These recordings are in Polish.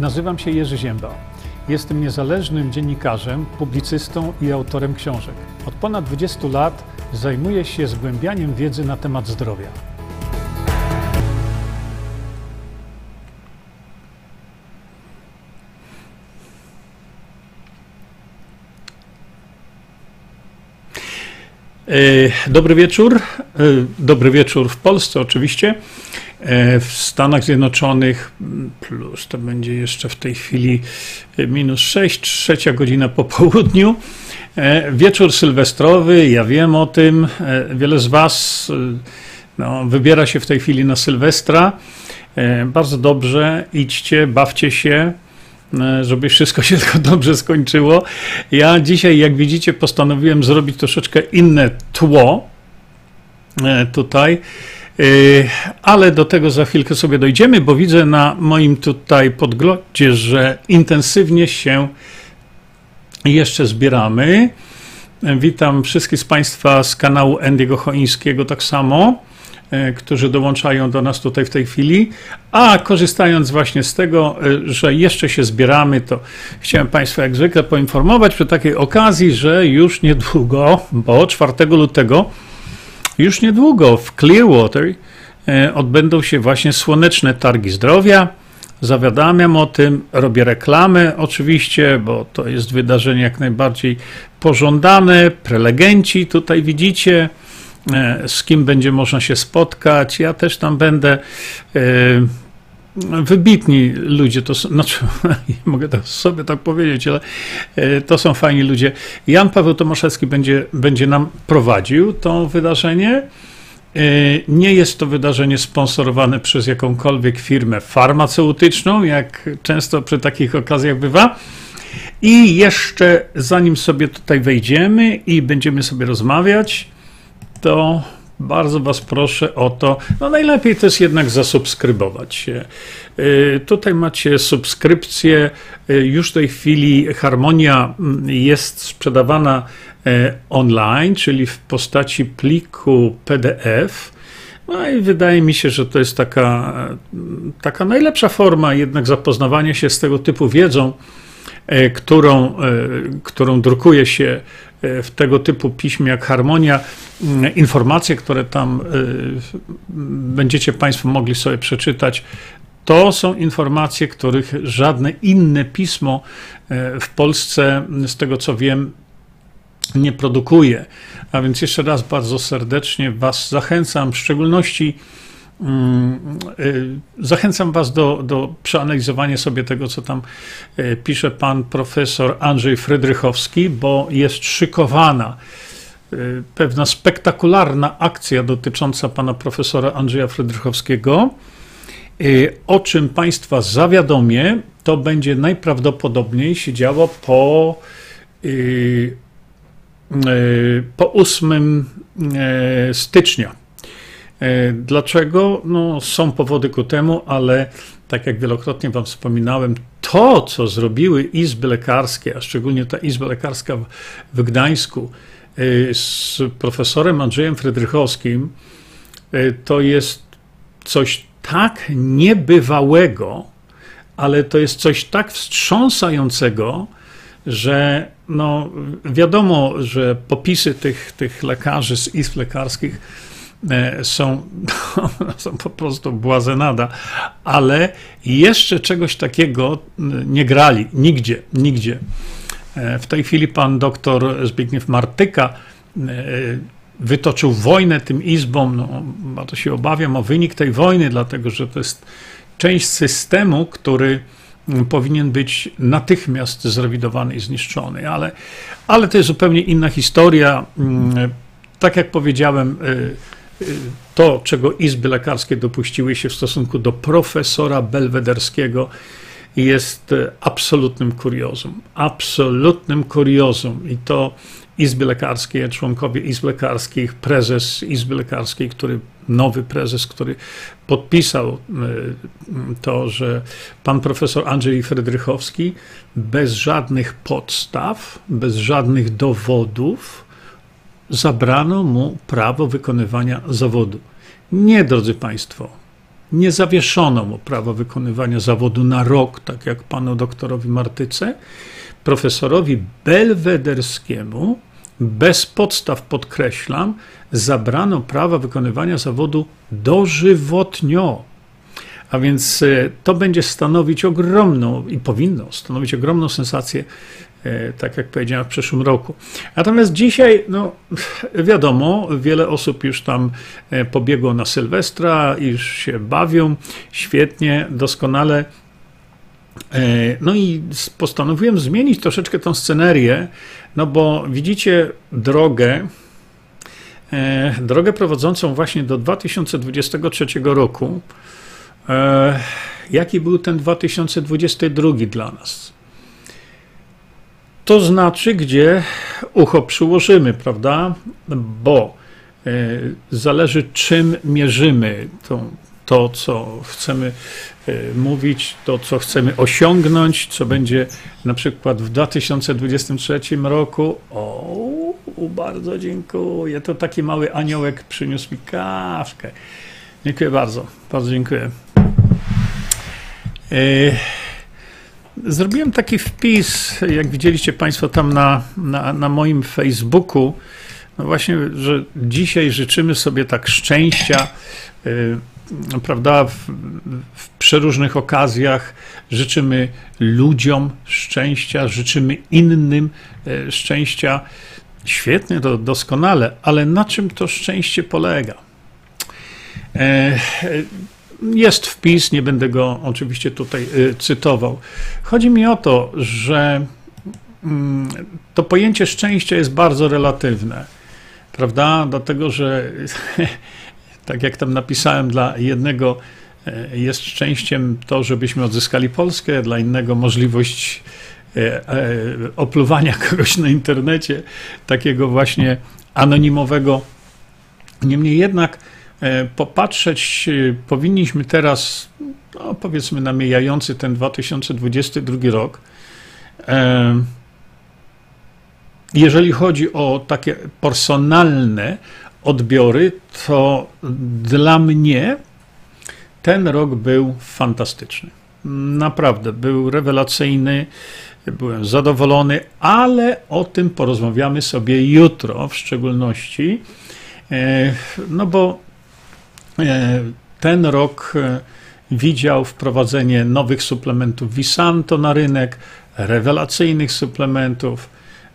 Nazywam się Jerzy Ziemba. Jestem niezależnym dziennikarzem, publicystą i autorem książek. Od ponad 20 lat zajmuję się zgłębianiem wiedzy na temat zdrowia. Dobry wieczór. E, dobry wieczór w Polsce oczywiście. E, w Stanach Zjednoczonych plus to będzie jeszcze w tej chwili minus 6, trzecia godzina po południu. Wieczór sylwestrowy, ja wiem o tym. Wiele z Was no, wybiera się w tej chwili na Sylwestra. Bardzo dobrze, idźcie, bawcie się. E, żeby wszystko się tylko dobrze skończyło. Ja dzisiaj, jak widzicie, postanowiłem zrobić troszeczkę inne tło e, tutaj, e, ale do tego za chwilkę sobie dojdziemy, bo widzę na moim tutaj podglądzie, że intensywnie się jeszcze zbieramy. Witam wszystkich z Państwa z kanału Endiego Choińskiego tak samo. E, którzy dołączają do nas tutaj w tej chwili. A korzystając właśnie z tego, e, że jeszcze się zbieramy, to chciałem Państwa jak zwykle poinformować przy takiej okazji, że już niedługo, bo 4 lutego, już niedługo w Clearwater e, odbędą się właśnie słoneczne targi zdrowia. Zawiadamiam o tym, robię reklamę oczywiście, bo to jest wydarzenie jak najbardziej pożądane. Prelegenci tutaj widzicie, z kim będzie można się spotkać. Ja też tam będę. E, wybitni ludzie, to znaczy, mogę sobie tak powiedzieć, ale e, to są fajni ludzie. Jan Paweł Tomaszewski będzie, będzie nam prowadził to wydarzenie. Nie jest to wydarzenie sponsorowane przez jakąkolwiek firmę farmaceutyczną, jak często przy takich okazjach bywa. I jeszcze zanim sobie tutaj wejdziemy i będziemy sobie rozmawiać, to bardzo Was proszę o to. No najlepiej jest jednak zasubskrybować się. Y, tutaj macie subskrypcję. Y, już w tej chwili Harmonia mm, jest sprzedawana y, online, czyli w postaci pliku PDF. No i wydaje mi się, że to jest taka, taka najlepsza forma jednak zapoznawania się z tego typu wiedzą, którą, którą drukuje się w tego typu piśmie jak Harmonia. Mm, informacje, które tam y, będziecie Państwo mogli sobie przeczytać, to są informacje, których żadne inne pismo y, w Polsce, z tego co wiem, nie produkuje. A więc jeszcze raz bardzo serdecznie Was zachęcam, w szczególności mm, zachęcam Was do, do przeanalizowania sobie tego, co tam pisze pan profesor Andrzej Frydrychowski, bo jest szykowana Y, pewna spektakularna akcja dotycząca pana profesora Andrzeja Frydrychowskiego. Y, o czym Państwa zawiadomię, to będzie najprawdopodobniej się działo po, y, po 8 stycznia. Dlaczego? No, są powody ku temu, ale tak jak wielokrotnie Wam wspominałem, to, co zrobiły izby lekarskie, a szczególnie ta izba lekarska w Gdańsku, Y, z profesorem Andrzejem Frydrychowskim y, to jest coś tak niebywałego, ale to jest coś tak wstrząsającego, że no, wiadomo, że popisy tych, tych lekarzy z izb lekarskich e, są, są po prostu błazenada, ale jeszcze czegoś takiego nie grali nigdzie, nigdzie. E, w tej chwili pan doktor Zbigniew Martyka e, wytoczył wojnę tym izbom. No, bardzo się obawiam o wynik tej wojny, dlatego że to jest część systemu, który mm, powinien być natychmiast zrewidowany i zniszczony. Ale, ale to jest zupełnie inna historia. Mm, tak jak powiedziałem, e, to, czego izby lekarskie dopuściły się w stosunku do profesora belwederskiego, jest e, absolutnym kuriozum. Absolutnym kuriozum. I to Izby Lekarskie, członkowie Izb Lekarskich, prezes Izby Lekarskiej, który, nowy prezes, który podpisał e, to, że pan profesor Andrzej Frydrychowski bez żadnych podstaw, bez żadnych dowodów zabrano mu prawo wykonywania zawodu. Nie, drodzy Państwo, nie zawieszono mu prawa wykonywania zawodu na rok, tak jak panu doktorowi Martyce, profesorowi Belwederskiemu bez podstaw podkreślam, zabrano prawa wykonywania zawodu dożywotnio. A więc e, to będzie stanowić ogromną i powinno stanowić ogromną sensację, tak jak powiedziałem w przyszłym roku. Natomiast dzisiaj, no wiadomo, wiele osób już tam e, pobiegło na Sylwestra, już się bawią świetnie, doskonale. No i postanowiłem zmienić troszeczkę tą scenerię, no bo widzicie drogę, drogę prowadzącą właśnie do 2023 roku. E, jaki był ten 2022 dla nas? To znaczy, gdzie ucho przyłożymy, prawda? Bo e, zależy, czym mierzymy to, co chcemy e, mówić, to, co chcemy osiągnąć, co będzie na przykład w 2023 roku. O, bardzo dziękuję. To taki mały aniołek przyniósł mi kawkę. Dziękuję bardzo. Bardzo dziękuję. Zrobiłem taki wpis, jak widzieliście Państwo tam na, na, na moim Facebooku, no właśnie, że dzisiaj życzymy sobie tak szczęścia, e, prawda, w, w przeróżnych okazjach życzymy ludziom szczęścia, życzymy innym e, szczęścia. Świetnie, to doskonale, ale na czym to szczęście polega? Jest wpis, nie będę go oczywiście tutaj y, cytował. Chodzi mi o to, że mm, to pojęcie szczęścia jest bardzo relatywne, prawda? Dlatego, że tak jak tam napisałem, dla jednego y, jest szczęściem to, żebyśmy odzyskali Polskę, dla innego możliwość y, opluwania kogoś na internecie, takiego właśnie anonimowego. Niemniej jednak popatrzeć e, powinniśmy teraz, no powiedzmy, na mijający ten 2022 rok. E, jeżeli chodzi o takie personalne odbiory, to dla mnie ten rok był fantastyczny. Naprawdę, był rewelacyjny, byłem zadowolony, ale o tym porozmawiamy sobie jutro w szczególności. No bo E, ten rok e, widział wprowadzenie nowych suplementów Visanto na rynek, rewelacyjnych suplementów.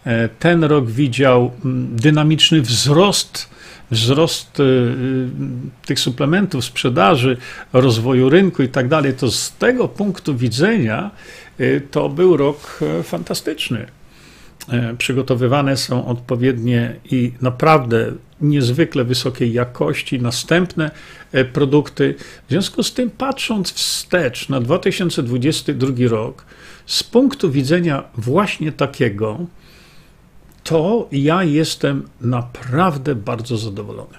E, ten rok widział mm, dynamiczny wzrost, wzrost tych suplementów, sprzedaży, rozwoju rynku i tak dalej. To z tego punktu widzenia to był rok fantastyczny. E, przygotowywane są odpowiednie i naprawdę niezwykle wysokiej jakości następne e, produkty. W związku z tym, patrząc wstecz na 2022 rok, z punktu widzenia właśnie takiego, to ja jestem naprawdę bardzo zadowolony.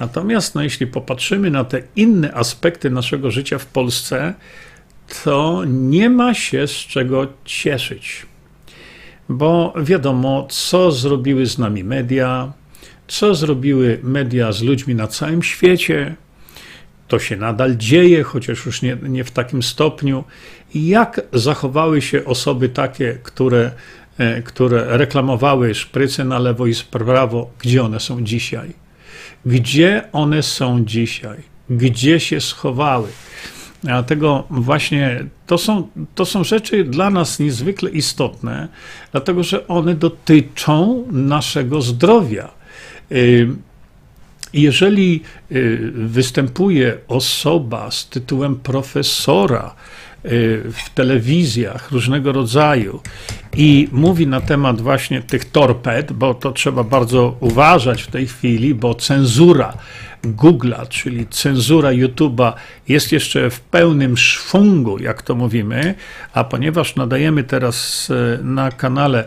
Natomiast no, jeśli popatrzymy na te inne aspekty naszego życia w Polsce, to nie ma się z czego cieszyć bo wiadomo, co zrobiły z nami media, co zrobiły media z ludźmi na całym świecie. To się nadal dzieje, chociaż już nie, nie w takim stopniu. Jak zachowały się osoby takie, które, e, które reklamowały szpryce na lewo i prawo, gdzie one są dzisiaj? Gdzie one są dzisiaj? Gdzie się schowały? Dlatego właśnie to są, to są rzeczy dla nas niezwykle istotne, dlatego że one dotyczą naszego zdrowia. Y, jeżeli y, występuje osoba z tytułem profesora y, w telewizjach różnego rodzaju i mówi na temat właśnie tych torped, bo to trzeba bardzo uważać w tej chwili, bo cenzura Google'a, czyli cenzura YouTube'a jest jeszcze w pełnym szwungu, jak to mówimy, a ponieważ nadajemy teraz e, na kanale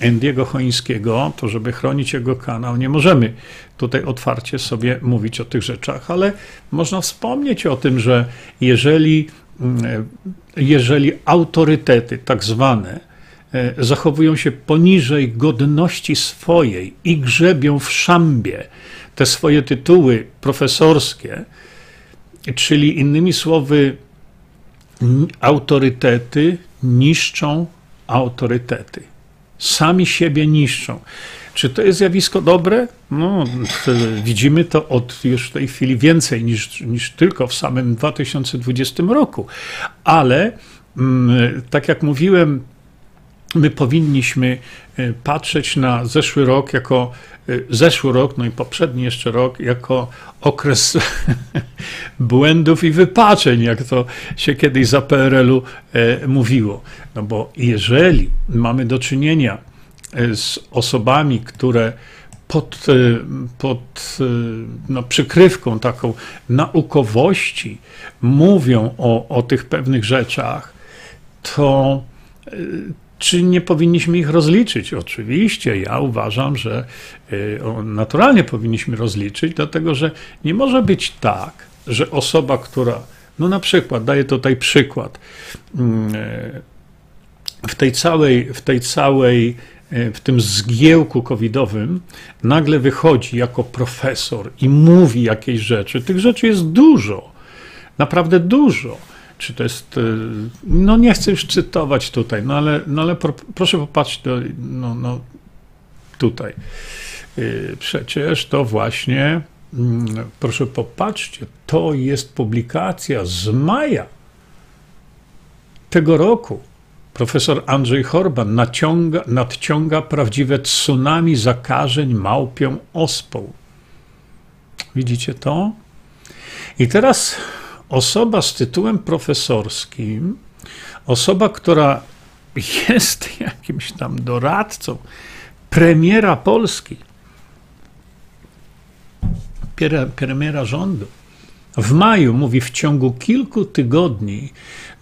Endiego Chońskiego, to żeby chronić jego kanał, nie możemy tutaj otwarcie sobie mówić o tych rzeczach, ale można wspomnieć o tym, że jeżeli, mm, jeżeli autorytety tak zwane e, zachowują się poniżej godności swojej i grzebią w szambie, te swoje tytuły profesorskie, Czyli innymi słowy, autorytety niszczą autorytety. Sami siebie niszczą. Czy to jest zjawisko dobre? No, widzimy to od już w tej chwili więcej niż, niż tylko w samym 2020 roku. Ale mm, tak jak mówiłem, my powinniśmy e, patrzeć na zeszły rok jako e, zeszły rok, no i poprzedni jeszcze rok, jako okres błędów i wypaczeń, jak to się kiedyś za PRL-u e, mówiło. No bo jeżeli mamy do czynienia z osobami, które pod, pod no, przykrywką taką naukowości mówią o, o tych pewnych rzeczach, to czy nie powinniśmy ich rozliczyć? Oczywiście, ja uważam, że y, naturalnie powinniśmy rozliczyć, dlatego że nie może być tak, że osoba, która, no na przykład, daję tutaj przykład, mm, y, w tej całej, w tej całej, y, w tym zgiełku covidowym nagle wychodzi jako profesor i mówi jakieś rzeczy. Tych rzeczy jest dużo, naprawdę dużo czy to jest, e, no nie chcę już cytować tutaj, no ale, no ale pro, proszę popatrzeć do, no, no tutaj. E, przecież to właśnie, mm, proszę popatrzcie, to jest publikacja z maja tego roku. Profesor Andrzej Horban naciąga, nadciąga prawdziwe tsunami zakażeń małpią ospą. Widzicie to? I teraz osoba z tytułem profesorskim, osoba, która jest jakimś tam doradcą premiera Polski, premiera rządu, w maju mówi, w ciągu kilku tygodni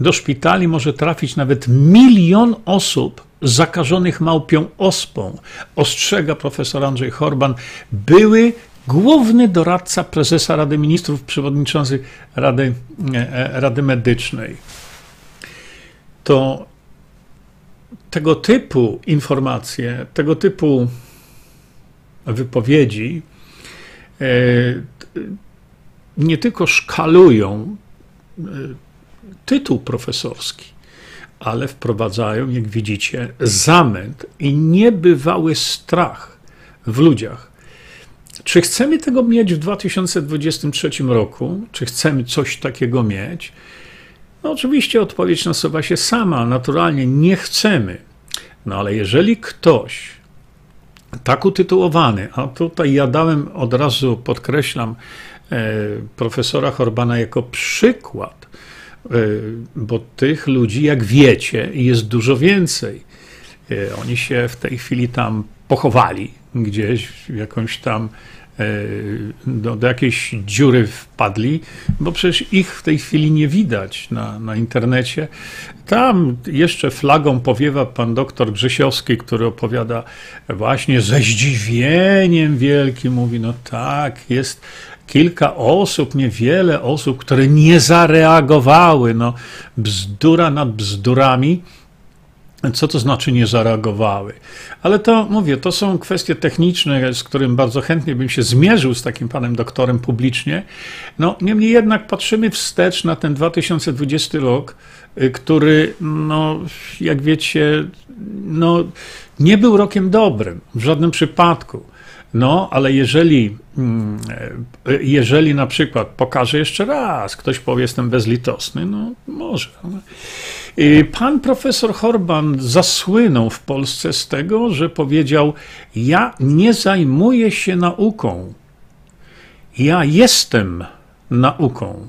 do szpitali może trafić nawet milion osób zakażonych małpią ospą. Ostrzega profesor Andrzej Horban, były główny doradca prezesa Rady Ministrów, przewodniczący Rady, e, Rady Medycznej. To tego typu informacje, tego typu wypowiedzi e, nie tylko szkalują e, tytuł profesorski, ale wprowadzają, jak widzicie, zamęt i niebywały strach w ludziach czy chcemy tego mieć w 2023 roku? Czy chcemy coś takiego mieć? No oczywiście odpowiedź nasuwa się sama, naturalnie nie chcemy. No ale jeżeli ktoś tak utytułowany, a tutaj ja dałem od razu, podkreślam, e, profesora Horbana jako przykład, e, bo tych ludzi, jak wiecie, jest dużo więcej. E, oni się w tej chwili tam pochowali gdzieś, w jakąś tam e, do, do, jakiejś dziury wpadli, bo przecież ich w tej chwili nie widać na, na internecie. Tam jeszcze flagą powiewa pan doktor Grzesiowski, który opowiada właśnie ze zdziwieniem wielkim, mówi, no tak, jest kilka osób, niewiele osób, które nie zareagowały, no bzdura nad bzdurami, co to znaczy nie zareagowały? Ale to mówię, to są kwestie techniczne, z którym bardzo chętnie bym się zmierzył z takim panem doktorem publicznie. No, niemniej jednak patrzymy wstecz na ten 2020 rok, y, który, no, jak wiecie, no, nie był rokiem dobrym w żadnym przypadku. No, ale jeżeli, mm, y, jeżeli na przykład pokażę jeszcze raz, ktoś powie, jestem bezlitosny, no może. Pan profesor Horban zasłynął w Polsce z tego, że powiedział: Ja nie zajmuję się nauką. Ja jestem nauką.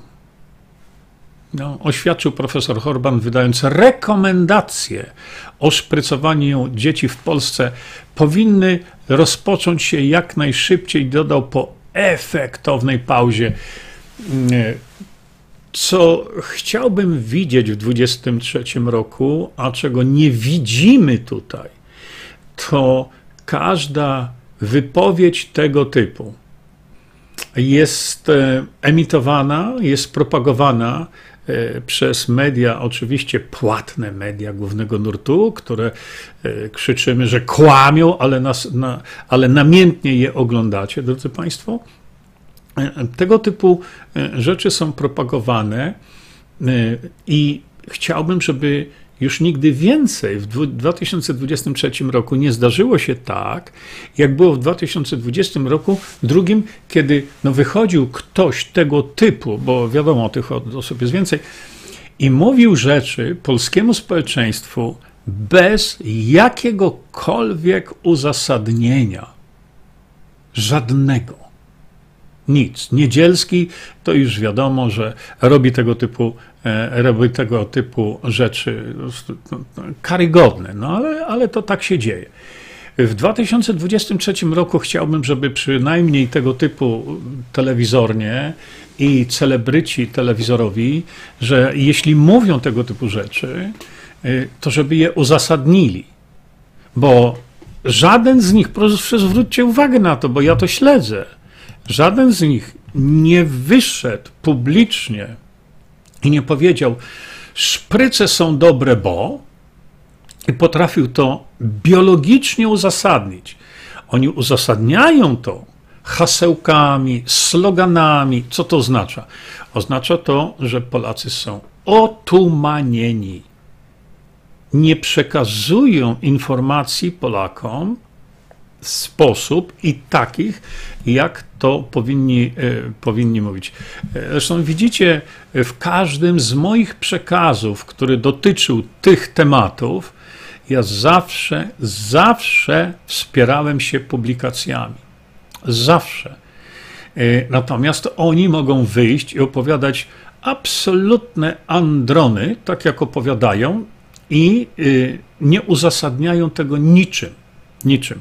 No, oświadczył profesor Horban, wydając rekomendacje o szprycowaniu dzieci w Polsce, powinny rozpocząć się jak najszybciej, dodał po efektownej pauzie. Co chciałbym widzieć w 2023 roku, a czego nie widzimy tutaj, to każda wypowiedź tego typu. Jest e, emitowana, jest propagowana przez media, oczywiście płatne media głównego nurtu, które e, krzyczymy, że kłamią, ale, nas, na, ale namiętnie je oglądacie, drodzy Państwo. Tego typu rzeczy są propagowane i chciałbym, żeby już nigdy więcej w 2023 roku nie zdarzyło się tak, jak było w 2020 roku drugim, kiedy no wychodził ktoś tego typu, bo wiadomo, tych osób jest więcej, i mówił rzeczy polskiemu społeczeństwu bez jakiegokolwiek uzasadnienia. Żadnego. Nic. Niedzielski to już wiadomo, że robi tego typu, e, robi tego typu rzeczy no, karygodne, no ale, ale to tak się dzieje. W 2023 roku chciałbym, żeby przynajmniej tego typu telewizornie i celebryci telewizorowi, że jeśli mówią tego typu rzeczy, y, to żeby je uzasadnili. Bo żaden z nich, proszę zwróćcie uwagę na to, bo ja to śledzę, żaden z nich nie wyszedł publicznie i nie powiedział, szpryce są dobre, bo i potrafił to biologicznie uzasadnić. Oni uzasadniają to hasełkami, sloganami. Co to oznacza? Oznacza to, że Polacy są otumanieni. Nie przekazują informacji Polakom sposób i takich, jak to powinni, e, powinni mówić. E, zresztą widzicie, w każdym z moich przekazów, który dotyczył tych tematów, ja zawsze, zawsze wspierałem się publikacjami. Zawsze. E, natomiast oni mogą wyjść i opowiadać absolutne androny, tak jak opowiadają, i e, nie uzasadniają tego niczym. Niczym.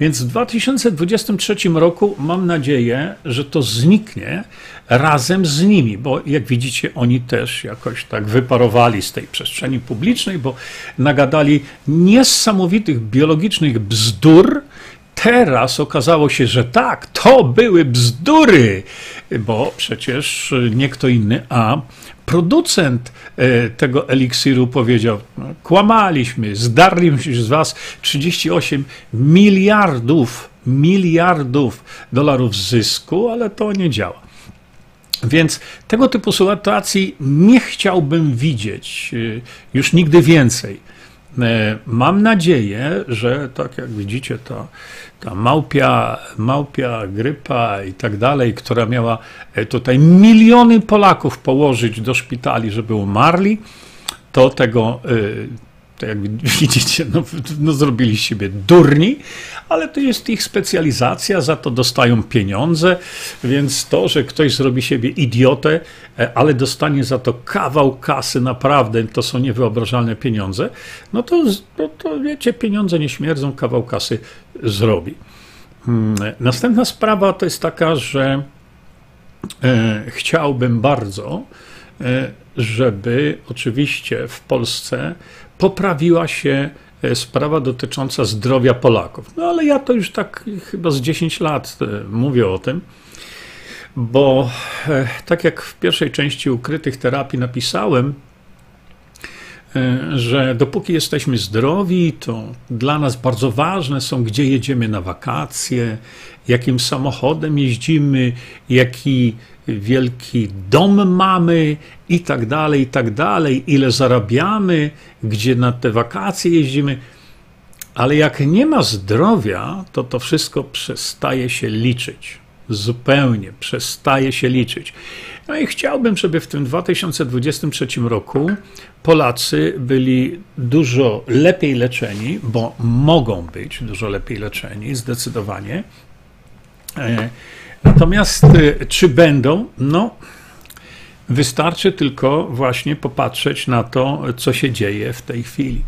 Więc w 2023 roku mam nadzieję, że to zniknie razem z nimi, bo jak widzicie, oni też jakoś tak wyparowali z tej przestrzeni publicznej, bo nagadali niesamowitych biologicznych bzdur, Teraz okazało się, że tak, to były bzdury, bo przecież nie kto inny, a producent e, tego eliksiru powiedział: no, Kłamaliśmy, zdarliśmy z was 38 miliardów, miliardów dolarów zysku, ale to nie działa. Więc tego typu sytuacji nie chciałbym widzieć e, już nigdy więcej. E, mam nadzieję, że tak jak widzicie, to ta małpia, małpia grypa i tak dalej, która miała e, tutaj miliony Polaków położyć do szpitali, żeby umarli, to tego, to jak widzicie, no, no zrobili siebie durni, ale to jest ich specjalizacja, za to dostają pieniądze, więc to, że ktoś zrobi siebie idiotę, e, ale dostanie za to kawał kasy, naprawdę to są niewyobrażalne pieniądze, no to, to, to wiecie, pieniądze nie śmierdzą, kawał kasy zrobi. Hmm, następna sprawa to jest taka, że e, chciałbym bardzo, e, żeby oczywiście w Polsce poprawiła się e, sprawa dotycząca zdrowia Polaków. No ale ja to już tak chyba z 10 lat mówię o tym, bo tak jak w pierwszej części ukrytych terapii napisałem, E, że dopóki jesteśmy zdrowi, to dla nas bardzo ważne są, gdzie jedziemy na wakacje, jakim samochodem jeździmy, jaki wielki dom mamy i tak dalej, i tak dalej, ile zarabiamy, gdzie na te wakacje jeździmy. Ale jak nie ma zdrowia, to to wszystko przestaje się liczyć. Zupełnie przestaje się liczyć. No i chciałbym, żeby w tym 2023 roku Polacy byli dużo lepiej leczeni, bo mogą być dużo lepiej leczeni, zdecydowanie. E, natomiast e, czy będą? No, wystarczy tylko właśnie popatrzeć na to, co się dzieje w tej chwili.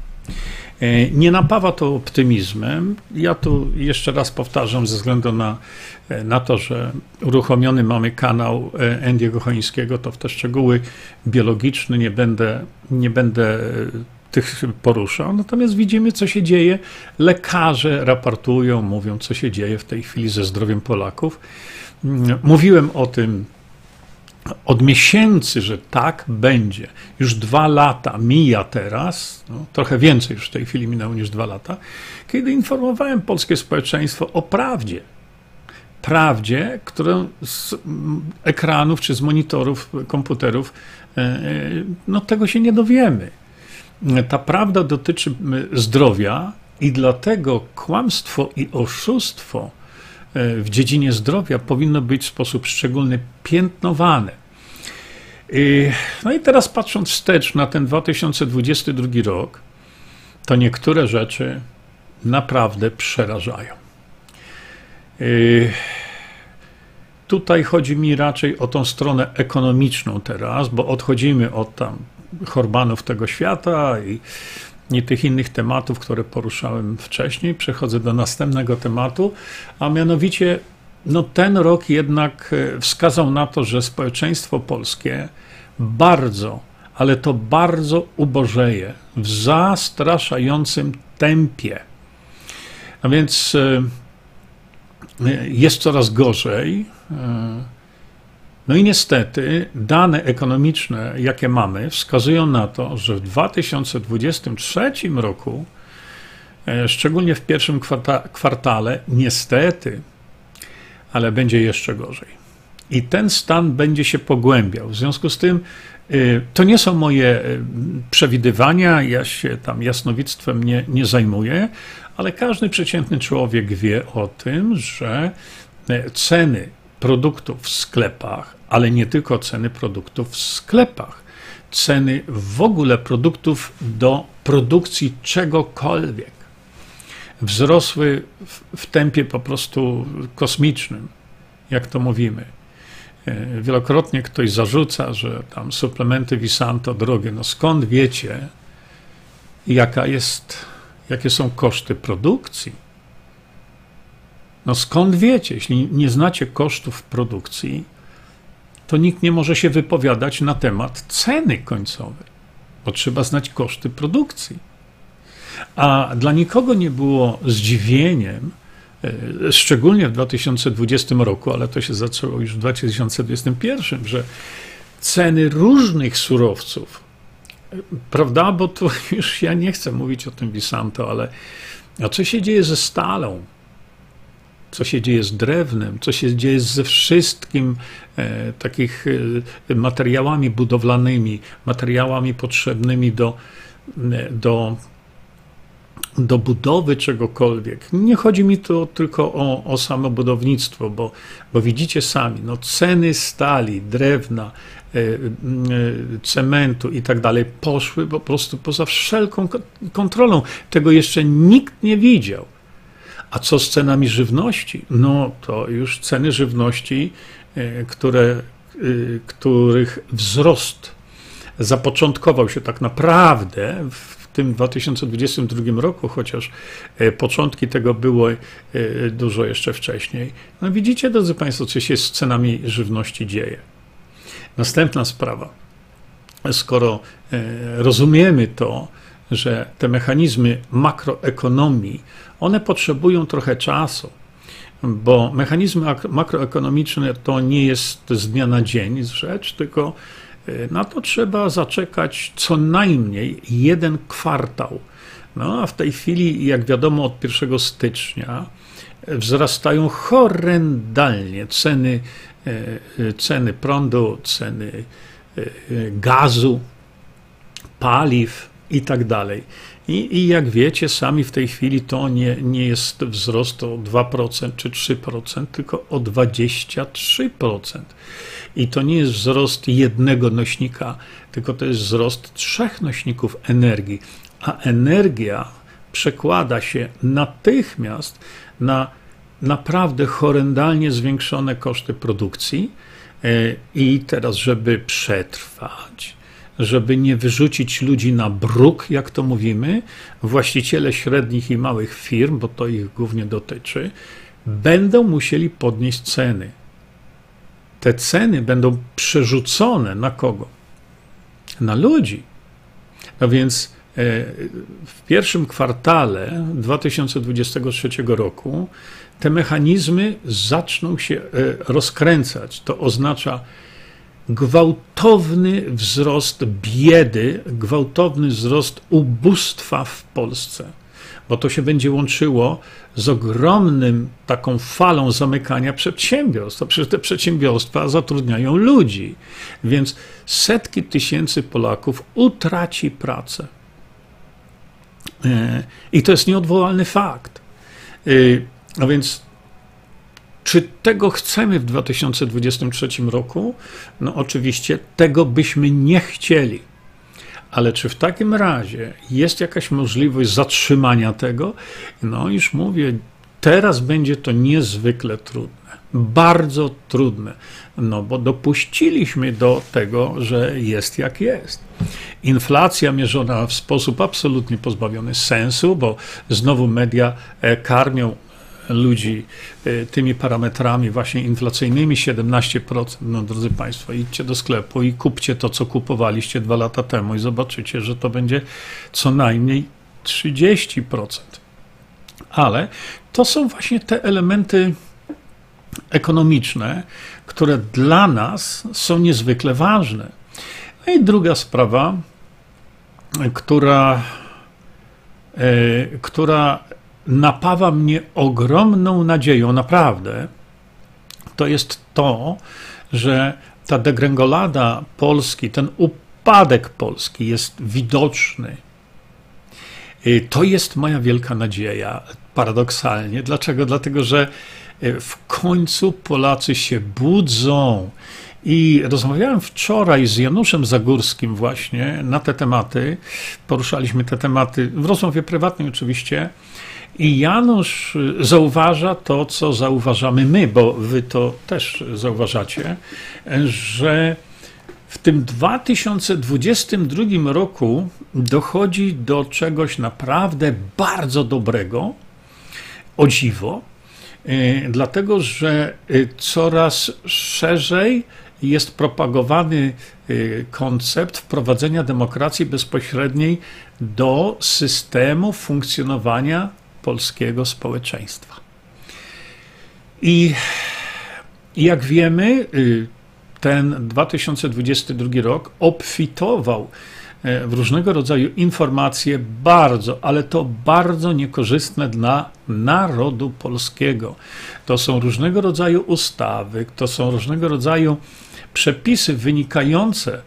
E, nie napawa to optymizmem. Ja tu jeszcze raz powtarzam, ze względu na, e, na to, że uruchomiony mamy kanał e, Andiego Chońskiego, to w te szczegóły biologiczne nie będę, nie będę tych poruszał. Natomiast widzimy, co się dzieje. Lekarze raportują, mówią, co się dzieje w tej chwili ze zdrowiem Polaków. Mówiłem o tym od miesięcy, że tak będzie. Już dwa lata mija teraz, no, trochę więcej już w tej chwili minęło niż dwa lata, kiedy informowałem polskie społeczeństwo o prawdzie. prawdzie, którą z ekranów czy z monitorów komputerów, e, e, no tego się nie dowiemy. Ta prawda dotyczy zdrowia i dlatego kłamstwo i oszustwo w dziedzinie zdrowia powinno być w sposób szczególny piętnowane. No i teraz patrząc wstecz na ten 2022 rok, to niektóre rzeczy naprawdę przerażają. Tutaj chodzi mi raczej o tą stronę ekonomiczną teraz, bo odchodzimy od tam chorbanów tego świata i, i tych innych tematów, które poruszałem wcześniej. Przechodzę do następnego tematu, a mianowicie no ten rok jednak e, wskazał na to, że społeczeństwo polskie bardzo, ale to bardzo ubożeje w zastraszającym tempie. A więc e, jest coraz gorzej. E, no i niestety dane ekonomiczne, jakie mamy, wskazują na to, że w 2023 roku, szczególnie w pierwszym kwartale, niestety ale będzie jeszcze gorzej. I ten stan będzie się pogłębiał. W związku z tym y, to nie są moje y, przewidywania, ja się tam jasnowictwem nie, nie zajmuję, ale każdy przeciętny człowiek wie o tym, że ceny produktów w sklepach, ale nie tylko ceny produktów w sklepach, ceny w ogóle produktów do produkcji czegokolwiek, wzrosły w, w tempie po prostu kosmicznym, jak to mówimy. E, wielokrotnie ktoś zarzuca, że tam suplementy Visanto drogie. No skąd wiecie, jaka jest, jakie są koszty produkcji? No skąd wiecie? Jeśli nie znacie kosztów produkcji, to nikt nie może się wypowiadać na temat ceny końcowej, bo trzeba znać koszty produkcji. A dla nikogo nie było zdziwieniem, e, szczególnie w 2020 roku, ale to się zaczęło już w 2021, że ceny różnych surowców, prawda, bo tu już ja nie chcę mówić o tym Visanto, ale a co się dzieje ze stalą? Co się dzieje z drewnem? Co się dzieje ze wszystkim e, takich e, materiałami budowlanymi, materiałami potrzebnymi do, e, do do budowy czegokolwiek. Nie chodzi mi tu tylko o, o samo budownictwo, bo, bo widzicie sami, no ceny stali, drewna, e, e, cementu i tak dalej poszły po prostu poza wszelką kontrolą. Tego jeszcze nikt nie widział. A co z cenami żywności? No to już ceny żywności, e, które, których wzrost zapoczątkował się tak naprawdę w tym 2022 roku, chociaż e, początki tego było e, dużo jeszcze wcześniej. No widzicie, drodzy Państwo, co się z cenami żywności dzieje. Następna sprawa. Skoro e, rozumiemy to, że te mechanizmy makroekonomii, one potrzebują trochę czasu, bo mechanizmy makroekonomiczne to nie jest z dnia na dzień rzecz, tylko E, na to trzeba zaczekać co najmniej jeden kwartał. No a w tej chwili, jak wiadomo, od 1 stycznia wzrastają horrendalnie ceny, e, ceny prądu, ceny gazu, paliw i tak dalej. I, I, jak wiecie, sami w tej chwili to nie, nie jest wzrost o 2% czy 3%, tylko o 23%. I to nie jest wzrost jednego nośnika, tylko to jest wzrost trzech nośników energii. A energia przekłada się natychmiast na naprawdę horrendalnie zwiększone koszty produkcji. E, I teraz, żeby przetrwać, żeby nie wyrzucić ludzi na bruk, jak to mówimy, właściciele średnich i małych firm, bo to ich głównie dotyczy, będą musieli podnieść ceny te ceny będą przerzucone na kogo? Na ludzi. No więc e, w pierwszym kwartale 2023 roku te mechanizmy zaczną się e, rozkręcać. To oznacza gwałtowny wzrost biedy, gwałtowny wzrost ubóstwa w Polsce. bo to się będzie łączyło z ogromnym taką falą zamykania przedsiębiorstw. Przecież te przedsiębiorstwa zatrudniają ludzi, więc setki tysięcy Polaków utraci pracę. E, I to jest nieodwołalny fakt. E, a więc czy tego chcemy w 2023 roku? No oczywiście tego byśmy nie chcieli. Ale czy w takim razie jest jakaś możliwość zatrzymania tego? No już mówię, teraz będzie to niezwykle trudne. Bardzo trudne, no bo dopuściliśmy do tego, że jest jak jest. Inflacja mierzona w sposób absolutnie pozbawiony sensu, bo znowu media e, karmią ludzi e, tymi parametrami właśnie inflacyjnymi 17%. No drodzy Państwo, idźcie do sklepu i kupcie to, co kupowaliście dwa lata temu i zobaczycie, że to będzie co najmniej 30%. Ale to są właśnie te elementy ekonomiczne, które dla nas są niezwykle ważne. No i druga sprawa, która, e, która napawa mnie ogromną nadzieją, naprawdę, to jest to, że ta degrengolada Polski, ten upadek Polski jest widoczny. Y, to jest moja wielka nadzieja, paradoksalnie. Dlaczego? Dlatego, że y, w końcu Polacy się budzą. I rozmawiałem wczoraj z Januszem Zagórskim właśnie na te tematy. Poruszaliśmy te tematy w rozmowie prywatnej oczywiście. I Janusz zauważa to, co zauważamy my, bo wy to też zauważacie, że w tym 2022 roku dochodzi do czegoś naprawdę bardzo dobrego, o dziwo, e, dlatego że e, coraz szerzej jest propagowany koncept wprowadzenia demokracji bezpośredniej do systemu funkcjonowania polskiego społeczeństwa. I jak wiemy, y, ten 2022 rok obfitował e, w różnego rodzaju informacje bardzo, ale to bardzo niekorzystne dla narodu polskiego. To są różnego rodzaju ustawy, to są różnego rodzaju przepisy wynikające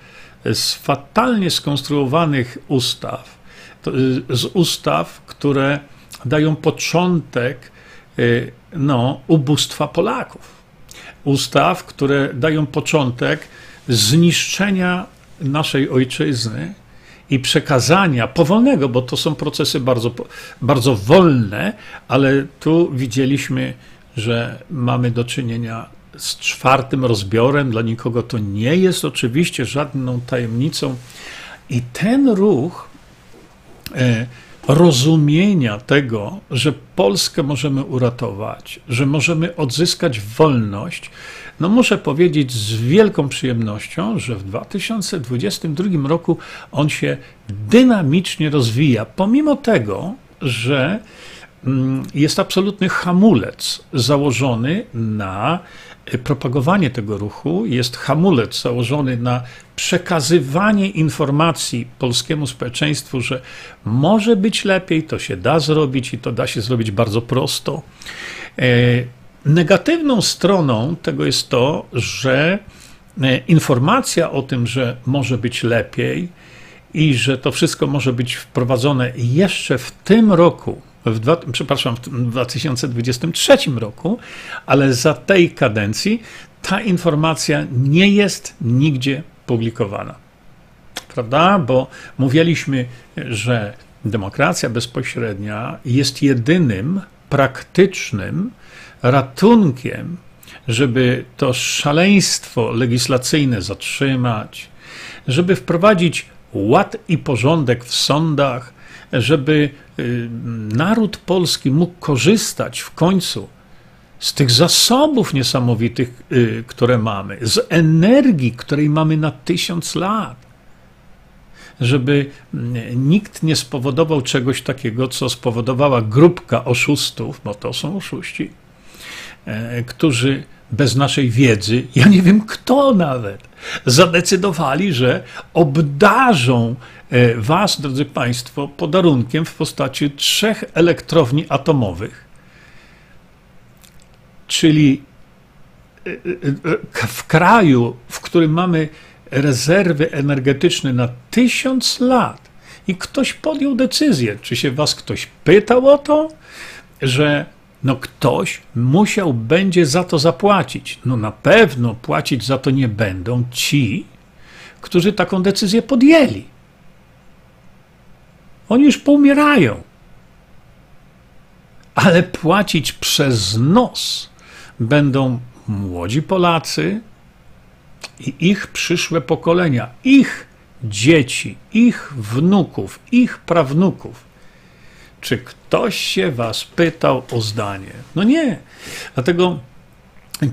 z fatalnie skonstruowanych ustaw, y, z ustaw, które dają początek y, no, ubóstwa Polaków. Ustaw, które dają początek zniszczenia naszej ojczyzny i przekazania powolnego, bo to są procesy bardzo, bardzo wolne, ale tu widzieliśmy, że mamy do czynienia z czwartym rozbiorem. Dla nikogo to nie jest oczywiście żadną tajemnicą. I ten ruch. E, rozumienia tego, że Polskę możemy uratować, że możemy odzyskać wolność, no muszę powiedzieć z wielką przyjemnością, że w 2022 roku on się dynamicznie rozwija, pomimo tego, że mm, jest absolutny hamulec założony na propagowanie tego ruchu, jest hamulec założony na przekazywanie informacji polskiemu społeczeństwu, że może być lepiej, to się da zrobić i to da się zrobić bardzo prosto. E, negatywną stroną tego jest to, że e, informacja o tym, że może być lepiej i że to wszystko może być wprowadzone jeszcze w tym roku, w dwa, przepraszam, w 2023 roku, ale za tej kadencji ta informacja nie jest nigdzie publikowana. Prawda? Bo mówiliśmy, że demokracja bezpośrednia jest jedynym praktycznym ratunkiem, żeby to szaleństwo legislacyjne zatrzymać, żeby wprowadzić ład i porządek w sądach, żeby y, naród polski mógł korzystać w końcu z tych zasobów niesamowitych, y, które mamy, z energii, której mamy na tysiąc lat. Żeby mm, nikt nie spowodował czegoś takiego, co spowodowała grupka oszustów, bo to są oszuści, e, którzy bez naszej wiedzy, ja nie wiem kto nawet, zadecydowali, że obdarzą Was, drodzy Państwo, podarunkiem w postaci trzech elektrowni atomowych, czyli e, e, w kraju, w którym mamy rezerwy energetyczne na tysiąc lat i ktoś podjął decyzję, czy się Was ktoś pytał o to, że no ktoś musiał będzie za to zapłacić. No na pewno płacić za to nie będą ci, którzy taką decyzję podjęli. Oni już poumierają. Ale płacić przez nos będą młodzi Polacy i ich przyszłe pokolenia, ich dzieci, ich wnuków, ich prawnuków. Czy ktoś się was pytał o zdanie? No nie. Dlatego,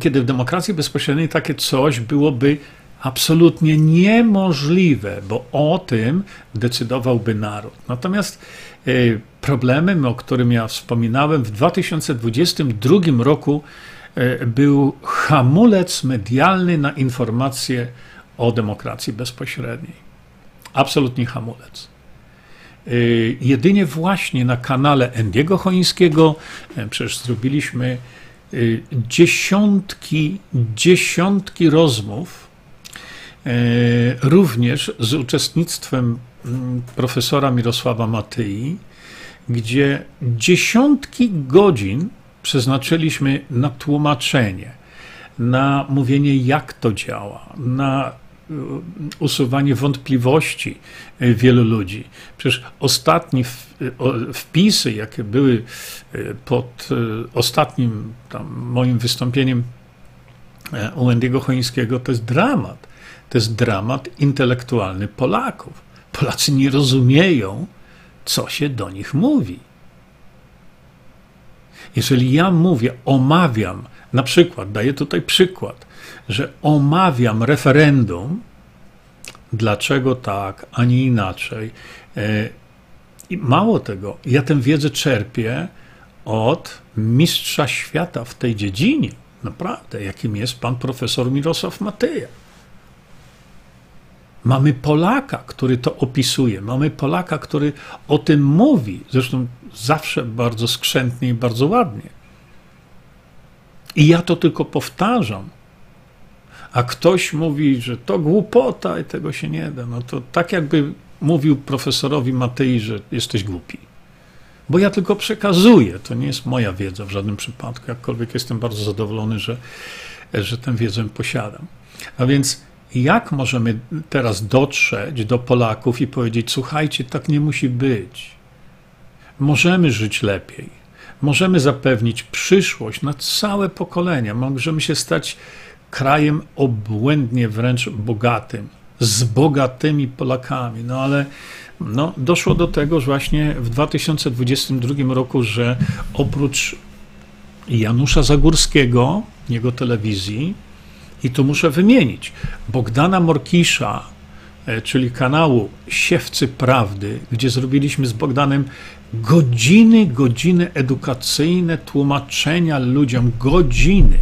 kiedy w demokracji bezpośredniej takie coś byłoby absolutnie niemożliwe, bo o tym decydowałby naród. Natomiast y, problemem, o którym ja wspominałem, w 2022 roku y, był hamulec medialny na informacje o demokracji bezpośredniej. Absolutnie hamulec. Y, jedynie właśnie na kanale Endiego Chońskiego, e, przecież zrobiliśmy dziesiątki, dziesiątki rozmów, e, również z uczestnictwem mm, profesora Mirosława Matyi, gdzie dziesiątki godzin przeznaczyliśmy na tłumaczenie, na mówienie, jak to działa, na Y, usuwanie wątpliwości y, wielu ludzi. Przecież ostatnie wpisy, jakie były pod ostatnim moim wystąpieniem e, u Wendiego Chońskiego, to jest dramat. To jest dramat intelektualny Polaków. Polacy nie rozumieją, co się do nich mówi. Jeżeli ja mówię, omawiam, na przykład, daję tutaj przykład, że omawiam referendum, dlaczego tak, a nie inaczej. E, I mało tego, ja tę wiedzę czerpię od mistrza świata w tej dziedzinie, naprawdę, jakim jest pan profesor Mirosław Matyja. Mamy Polaka, który to opisuje, mamy Polaka, który o tym mówi, zresztą zawsze bardzo skrzętnie i bardzo ładnie. I ja to tylko powtarzam a ktoś mówi, że to głupota i tego się nie da, no to tak jakby mówił profesorowi Matei, że jesteś głupi. Bo ja tylko przekazuję, to nie jest moja wiedza w żadnym przypadku, jakkolwiek jestem bardzo zadowolony, że, że tę wiedzę posiadam. A więc jak możemy teraz dotrzeć do Polaków i powiedzieć: Słuchajcie, tak nie musi być. Możemy żyć lepiej. Możemy zapewnić przyszłość na całe pokolenia. Możemy się stać krajem obłędnie wręcz bogatym, z bogatymi Polakami. No ale no, doszło do tego, że właśnie w 2022 roku, że oprócz Janusza Zagórskiego, jego telewizji, i tu muszę wymienić, Bogdana Morkisza, e, czyli kanału Siewcy Prawdy, gdzie zrobiliśmy z Bogdanem godziny, godziny edukacyjne, tłumaczenia ludziom, godziny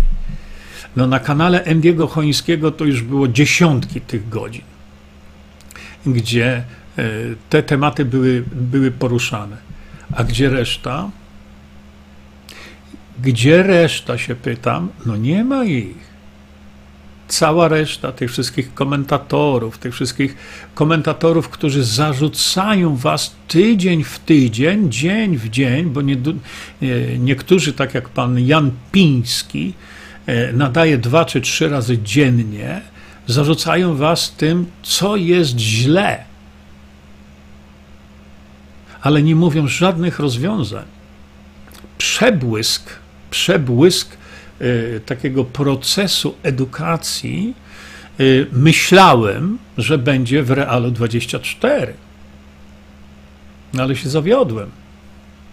no na kanale Endiego Chońskiego to już było dziesiątki tych godzin, gdzie e, te tematy były, były poruszane. A gdzie reszta? Gdzie reszta się pytam? No nie ma ich. Cała reszta tych wszystkich komentatorów, tych wszystkich komentatorów, którzy zarzucają was tydzień w tydzień, dzień w dzień, bo nie, niektórzy, tak jak pan Jan Piński, E, nadaje dwa czy trzy razy dziennie, zarzucają was tym, co jest źle. Ale nie mówią żadnych rozwiązań. Przebłysk, przebłysk takiego procesu edukacji y, myślałem, że będzie w Realu 24. No ale się zawiodłem.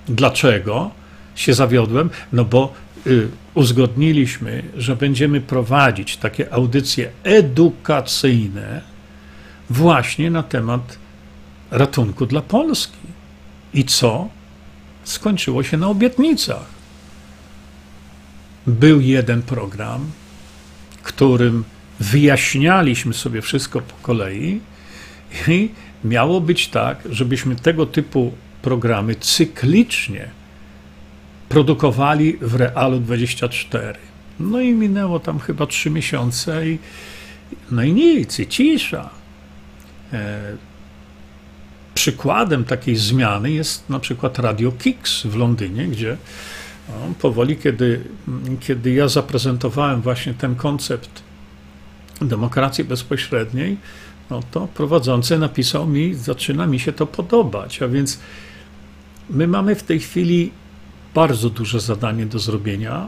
Dlaczego się zawiodłem? No bo Y, uzgodniliśmy, że będziemy prowadzić takie audycje edukacyjne właśnie na temat ratunku dla Polski. I co? Skończyło się na obietnicach. Był jeden program, którym wyjaśnialiśmy sobie wszystko po kolei i miało być tak, żebyśmy tego typu programy cyklicznie produkowali w Realu 24. No i minęło tam chyba trzy miesiące i no i nic, i cisza. E, przykładem takiej zmiany jest na przykład Radio Kicks w Londynie, gdzie no, powoli, kiedy, kiedy ja zaprezentowałem właśnie ten koncept demokracji bezpośredniej, no to prowadzący napisał mi, zaczyna mi się to podobać. A więc my mamy w tej chwili bardzo duże zadanie do zrobienia.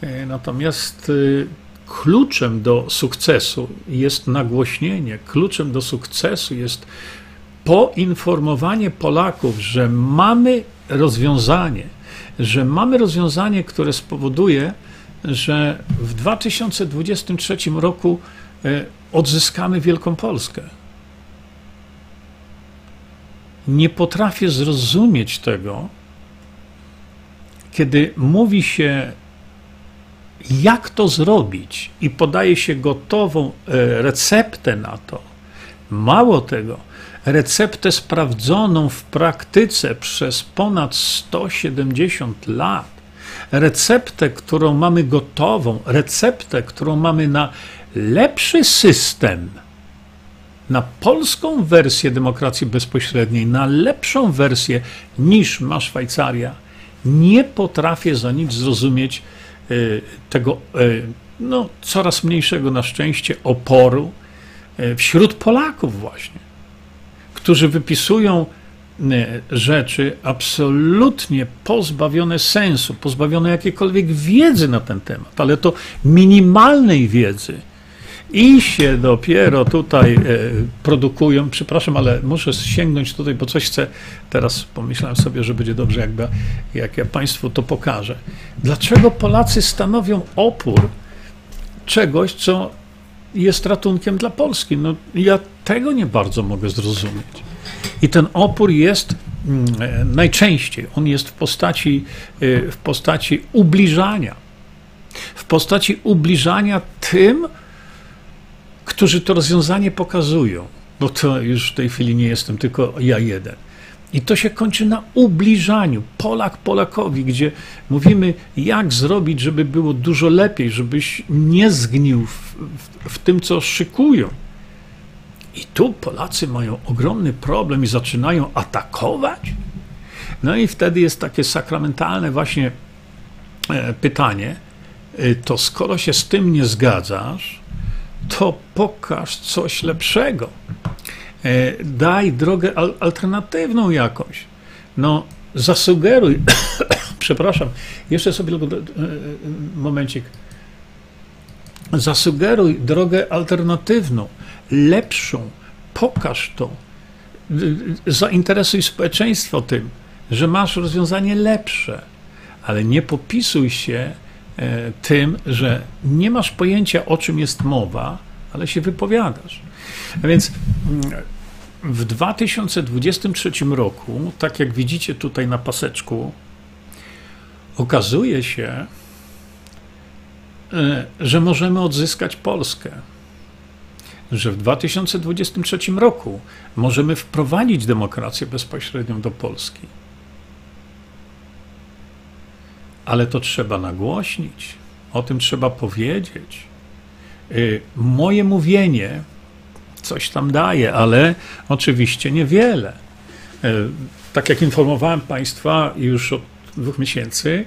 E, natomiast y, kluczem do sukcesu jest nagłośnienie, kluczem do sukcesu jest poinformowanie Polaków, że mamy rozwiązanie, że mamy rozwiązanie, które spowoduje, że w 2023 roku e, odzyskamy Wielką Polskę. Nie potrafię zrozumieć tego, kiedy mówi się, jak to zrobić, i podaje się gotową e, receptę na to. Mało tego, receptę sprawdzoną w praktyce przez ponad 170 lat, receptę, którą mamy gotową, receptę, którą mamy na lepszy system, na polską wersję demokracji bezpośredniej, na lepszą wersję niż ma Szwajcaria, nie potrafię za nic zrozumieć y, tego y, no, coraz mniejszego na szczęście oporu y, wśród Polaków właśnie którzy wypisują e, rzeczy absolutnie pozbawione sensu, pozbawione jakiejkolwiek wiedzy na ten temat, ale to minimalnej wiedzy. I się dopiero tutaj e, produkują. Przepraszam, ale muszę sięgnąć tutaj, bo coś chcę. Teraz pomyślałem sobie, że będzie dobrze, jakby, jak ja Państwu to pokażę. Dlaczego Polacy stanowią opór czegoś, co jest ratunkiem dla Polski. No, ja tego nie bardzo mogę zrozumieć. I ten opór jest mm, e, najczęściej, on jest w postaci, e, w postaci ubliżania. W postaci ubliżania tym, którzy to rozwiązanie pokazują. Bo to już w tej chwili nie jestem tylko ja jeden. I to się kończy na ubliżaniu. Polak Polakowi, gdzie mówimy, jak zrobić, żeby było dużo lepiej, żebyś nie zgnił w, w, w tym, co szykują. I tu Polacy mają ogromny problem i zaczynają atakować. No i wtedy jest takie sakramentalne właśnie e, pytanie, e, to skoro się z tym nie zgadzasz, to pokaż coś lepszego. E, daj drogę alternatywną jakąś. No, zasugeruj, przepraszam, jeszcze sobie e, e, momencik. Zasugeruj drogę alternatywną, lepszą, pokaż to. Zainteresuj społeczeństwo tym, że masz rozwiązanie lepsze, ale nie popisuj się tym, że nie masz pojęcia, o czym jest mowa, ale się wypowiadasz. A więc mm, w 2023 roku, tak jak widzicie tutaj na paseczku, okazuje się, e, że możemy odzyskać Polskę. Że w 2023 roku możemy wprowadzić demokrację bezpośrednią do Polski. Ale to trzeba nagłośnić, o tym trzeba powiedzieć. E, moje mówienie coś tam daje, ale oczywiście niewiele. E, tak jak informowałem Państwa już od dwóch miesięcy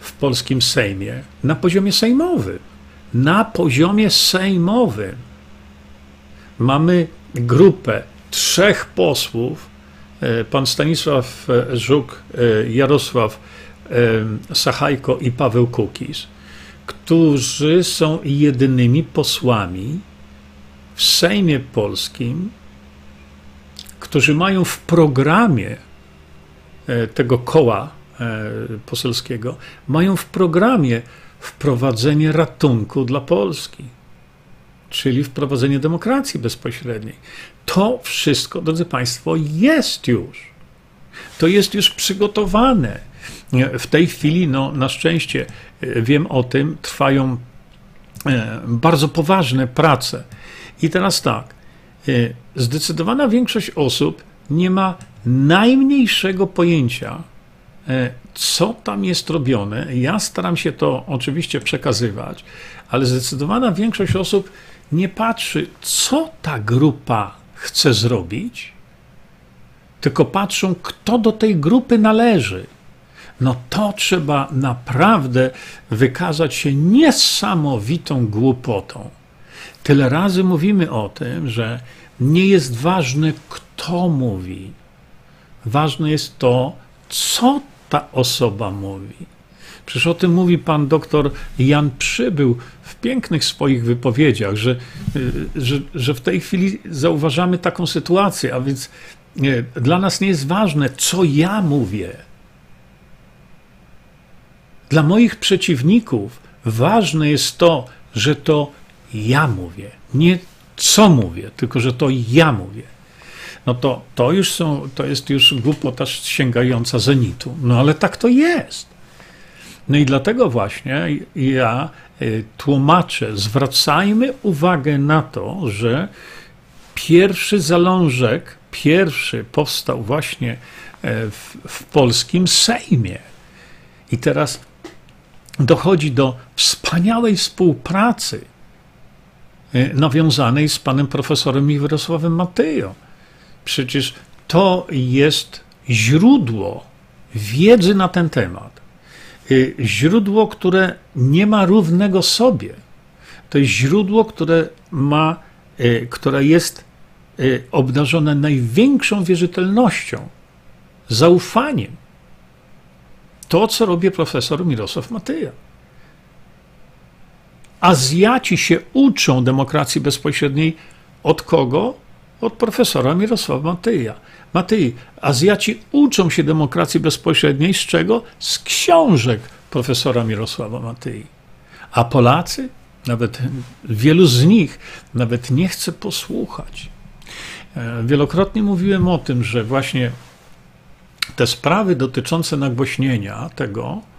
w polskim Sejmie, na poziomie sejmowym, na poziomie sejmowym mamy grupę trzech posłów, e, pan Stanisław Żuk, e, Jarosław Sachajko i Paweł Kukiz, którzy są jedynymi posłami w Sejmie Polskim, którzy mają w programie e, tego koła e, poselskiego, mają w programie wprowadzenie ratunku dla Polski, czyli wprowadzenie demokracji bezpośredniej. To wszystko, drodzy Państwo, jest już. To jest już przygotowane. W tej chwili, no, na szczęście, e, wiem o tym, trwają bardzo poważne prace. I teraz tak, e, zdecydowana większość osób nie ma najmniejszego pojęcia, co tam jest robione. Ja staram się to oczywiście przekazywać, ale zdecydowana większość osób nie patrzy, co ta grupa chce zrobić, tylko patrzą, kto do tej grupy należy. No to trzeba naprawdę wykazać się niesamowitą głupotą. Tyle razy mówimy o tym, że nie jest ważne, kto mówi. Ważne jest to, co ta osoba mówi. Przecież o tym mówi pan doktor Jan Przybył w pięknych swoich wypowiedziach, że, y, że, że w tej chwili zauważamy taką sytuację, a więc nie, dla nas nie jest ważne, co ja mówię. Dla moich przeciwników ważne jest to, że to ja mówię. Nie co mówię, tylko że to ja mówię. No to, to już są, to jest już głupota sięgająca zenitu. No ale tak to jest. No i dlatego właśnie ja y, tłumaczę, zwracajmy uwagę na to, że pierwszy zalążek, pierwszy powstał właśnie e, w, w polskim Sejmie. I teraz dochodzi do wspaniałej współpracy nawiązanej z panem profesorem Mirosławem Matyją. Przecież to jest źródło wiedzy na ten temat. Y, źródło, które nie ma równego sobie. To jest źródło, które ma, y, które jest y, obdarzone największą wierzytelnością, zaufaniem. To, co robi profesor Mirosław Matyja. Azjaci się uczą demokracji bezpośredniej od kogo? Od profesora Mirosława Matyja. Matyi, Azjaci uczą się demokracji bezpośredniej z czego? Z książek profesora Mirosława Matyi. A Polacy, nawet wielu z nich, nawet nie chce posłuchać. E, wielokrotnie mówiłem o tym, że właśnie te sprawy dotyczące nagłośnienia tego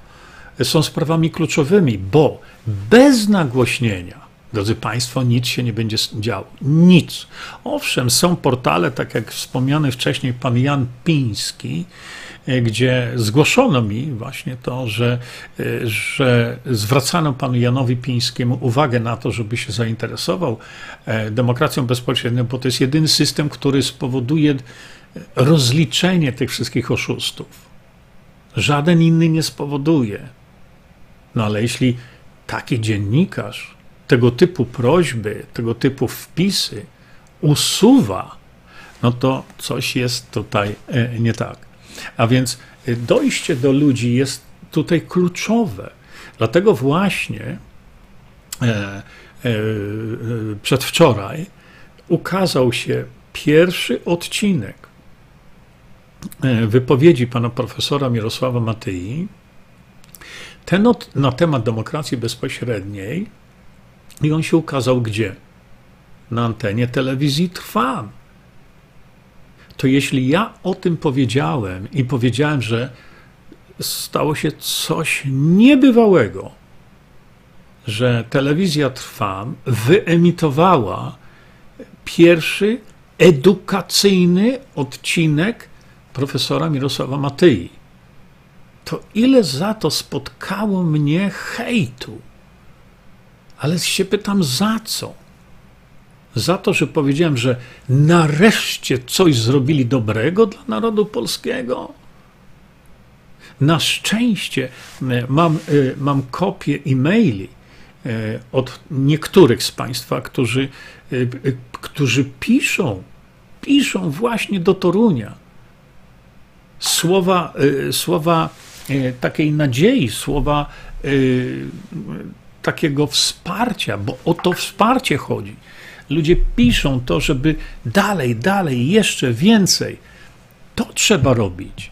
są sprawami kluczowymi, bo bez nagłośnienia Drodzy Państwo, nic się nie będzie działo. Nic. Owszem, są portale, tak jak wspomniany wcześniej pan Jan Piński, e, gdzie zgłoszono mi właśnie to, że, e, że zwracano panu Janowi Pińskiemu uwagę na to, żeby się zainteresował e, demokracją bezpośrednią, bo to jest jedyny system, który spowoduje rozliczenie tych wszystkich oszustów. Żaden inny nie spowoduje. No ale jeśli taki dziennikarz tego typu prośby, tego typu wpisy usuwa, no to coś jest tutaj e, nie tak. A więc e, dojście do ludzi jest tutaj kluczowe. Dlatego właśnie e, przedwczoraj ukazał się pierwszy odcinek wypowiedzi pana profesora Mirosława Matyi, ten od, na temat demokracji bezpośredniej, i on się ukazał gdzie? Na antenie telewizji Trwam. To jeśli ja o tym powiedziałem i powiedziałem, że stało się coś niebywałego, że telewizja Trwam wyemitowała pierwszy edukacyjny odcinek profesora Mirosława Matyi. To ile za to spotkało mnie hejtu? Ale się pytam, za co? Za to, że powiedziałem, że nareszcie coś zrobili dobrego dla narodu polskiego? Na szczęście e, mam, e, mam kopię e-maili e, od niektórych z Państwa, którzy, którzy piszą, piszą właśnie do Torunia. Słowa, słowa takiej nadziei, słowa takiego wsparcia, bo o to wsparcie chodzi. Ludzie piszą to, żeby dalej, dalej, jeszcze więcej. To trzeba robić,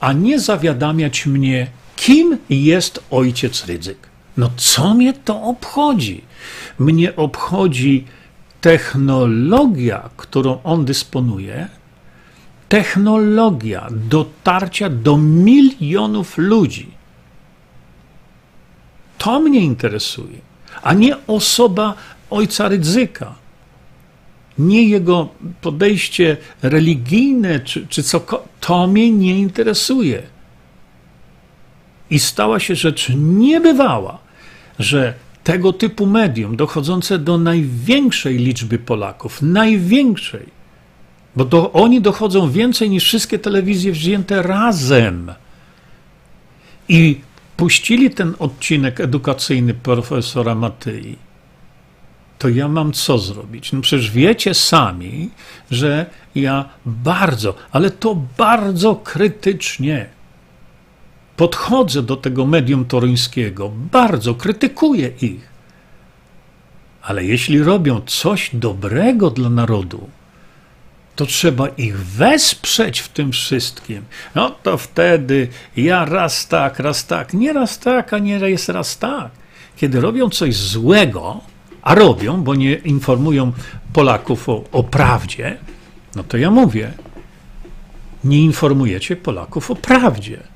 a nie zawiadamiać mnie, kim jest ojciec Rydzyk. No co mnie to obchodzi? Mnie obchodzi technologia, którą on dysponuje, technologia dotarcia do milionów ludzi. To mnie interesuje. a nie osoba ojca ryzyka. Nie jego podejście religijne czy, czy cokolwiek. To mnie nie interesuje. I stała się rzecz niebywała, że tego typu medium dochodzące do największej liczby Polaków, największej, bo do, oni dochodzą więcej niż wszystkie telewizje wzięte razem. I puścili ten odcinek edukacyjny profesora Matyi. To ja mam co zrobić? No przecież wiecie sami, że ja bardzo, ale to bardzo krytycznie podchodzę do tego medium toruńskiego, bardzo krytykuję ich. Ale jeśli robią coś dobrego dla narodu, to trzeba ich wesprzeć w tym wszystkim. No to wtedy ja raz tak, raz tak, nie raz tak, a nie jest raz tak. Kiedy robią coś złego, a robią, bo nie informują Polaków o, o prawdzie, no to ja mówię, nie informujecie Polaków o prawdzie.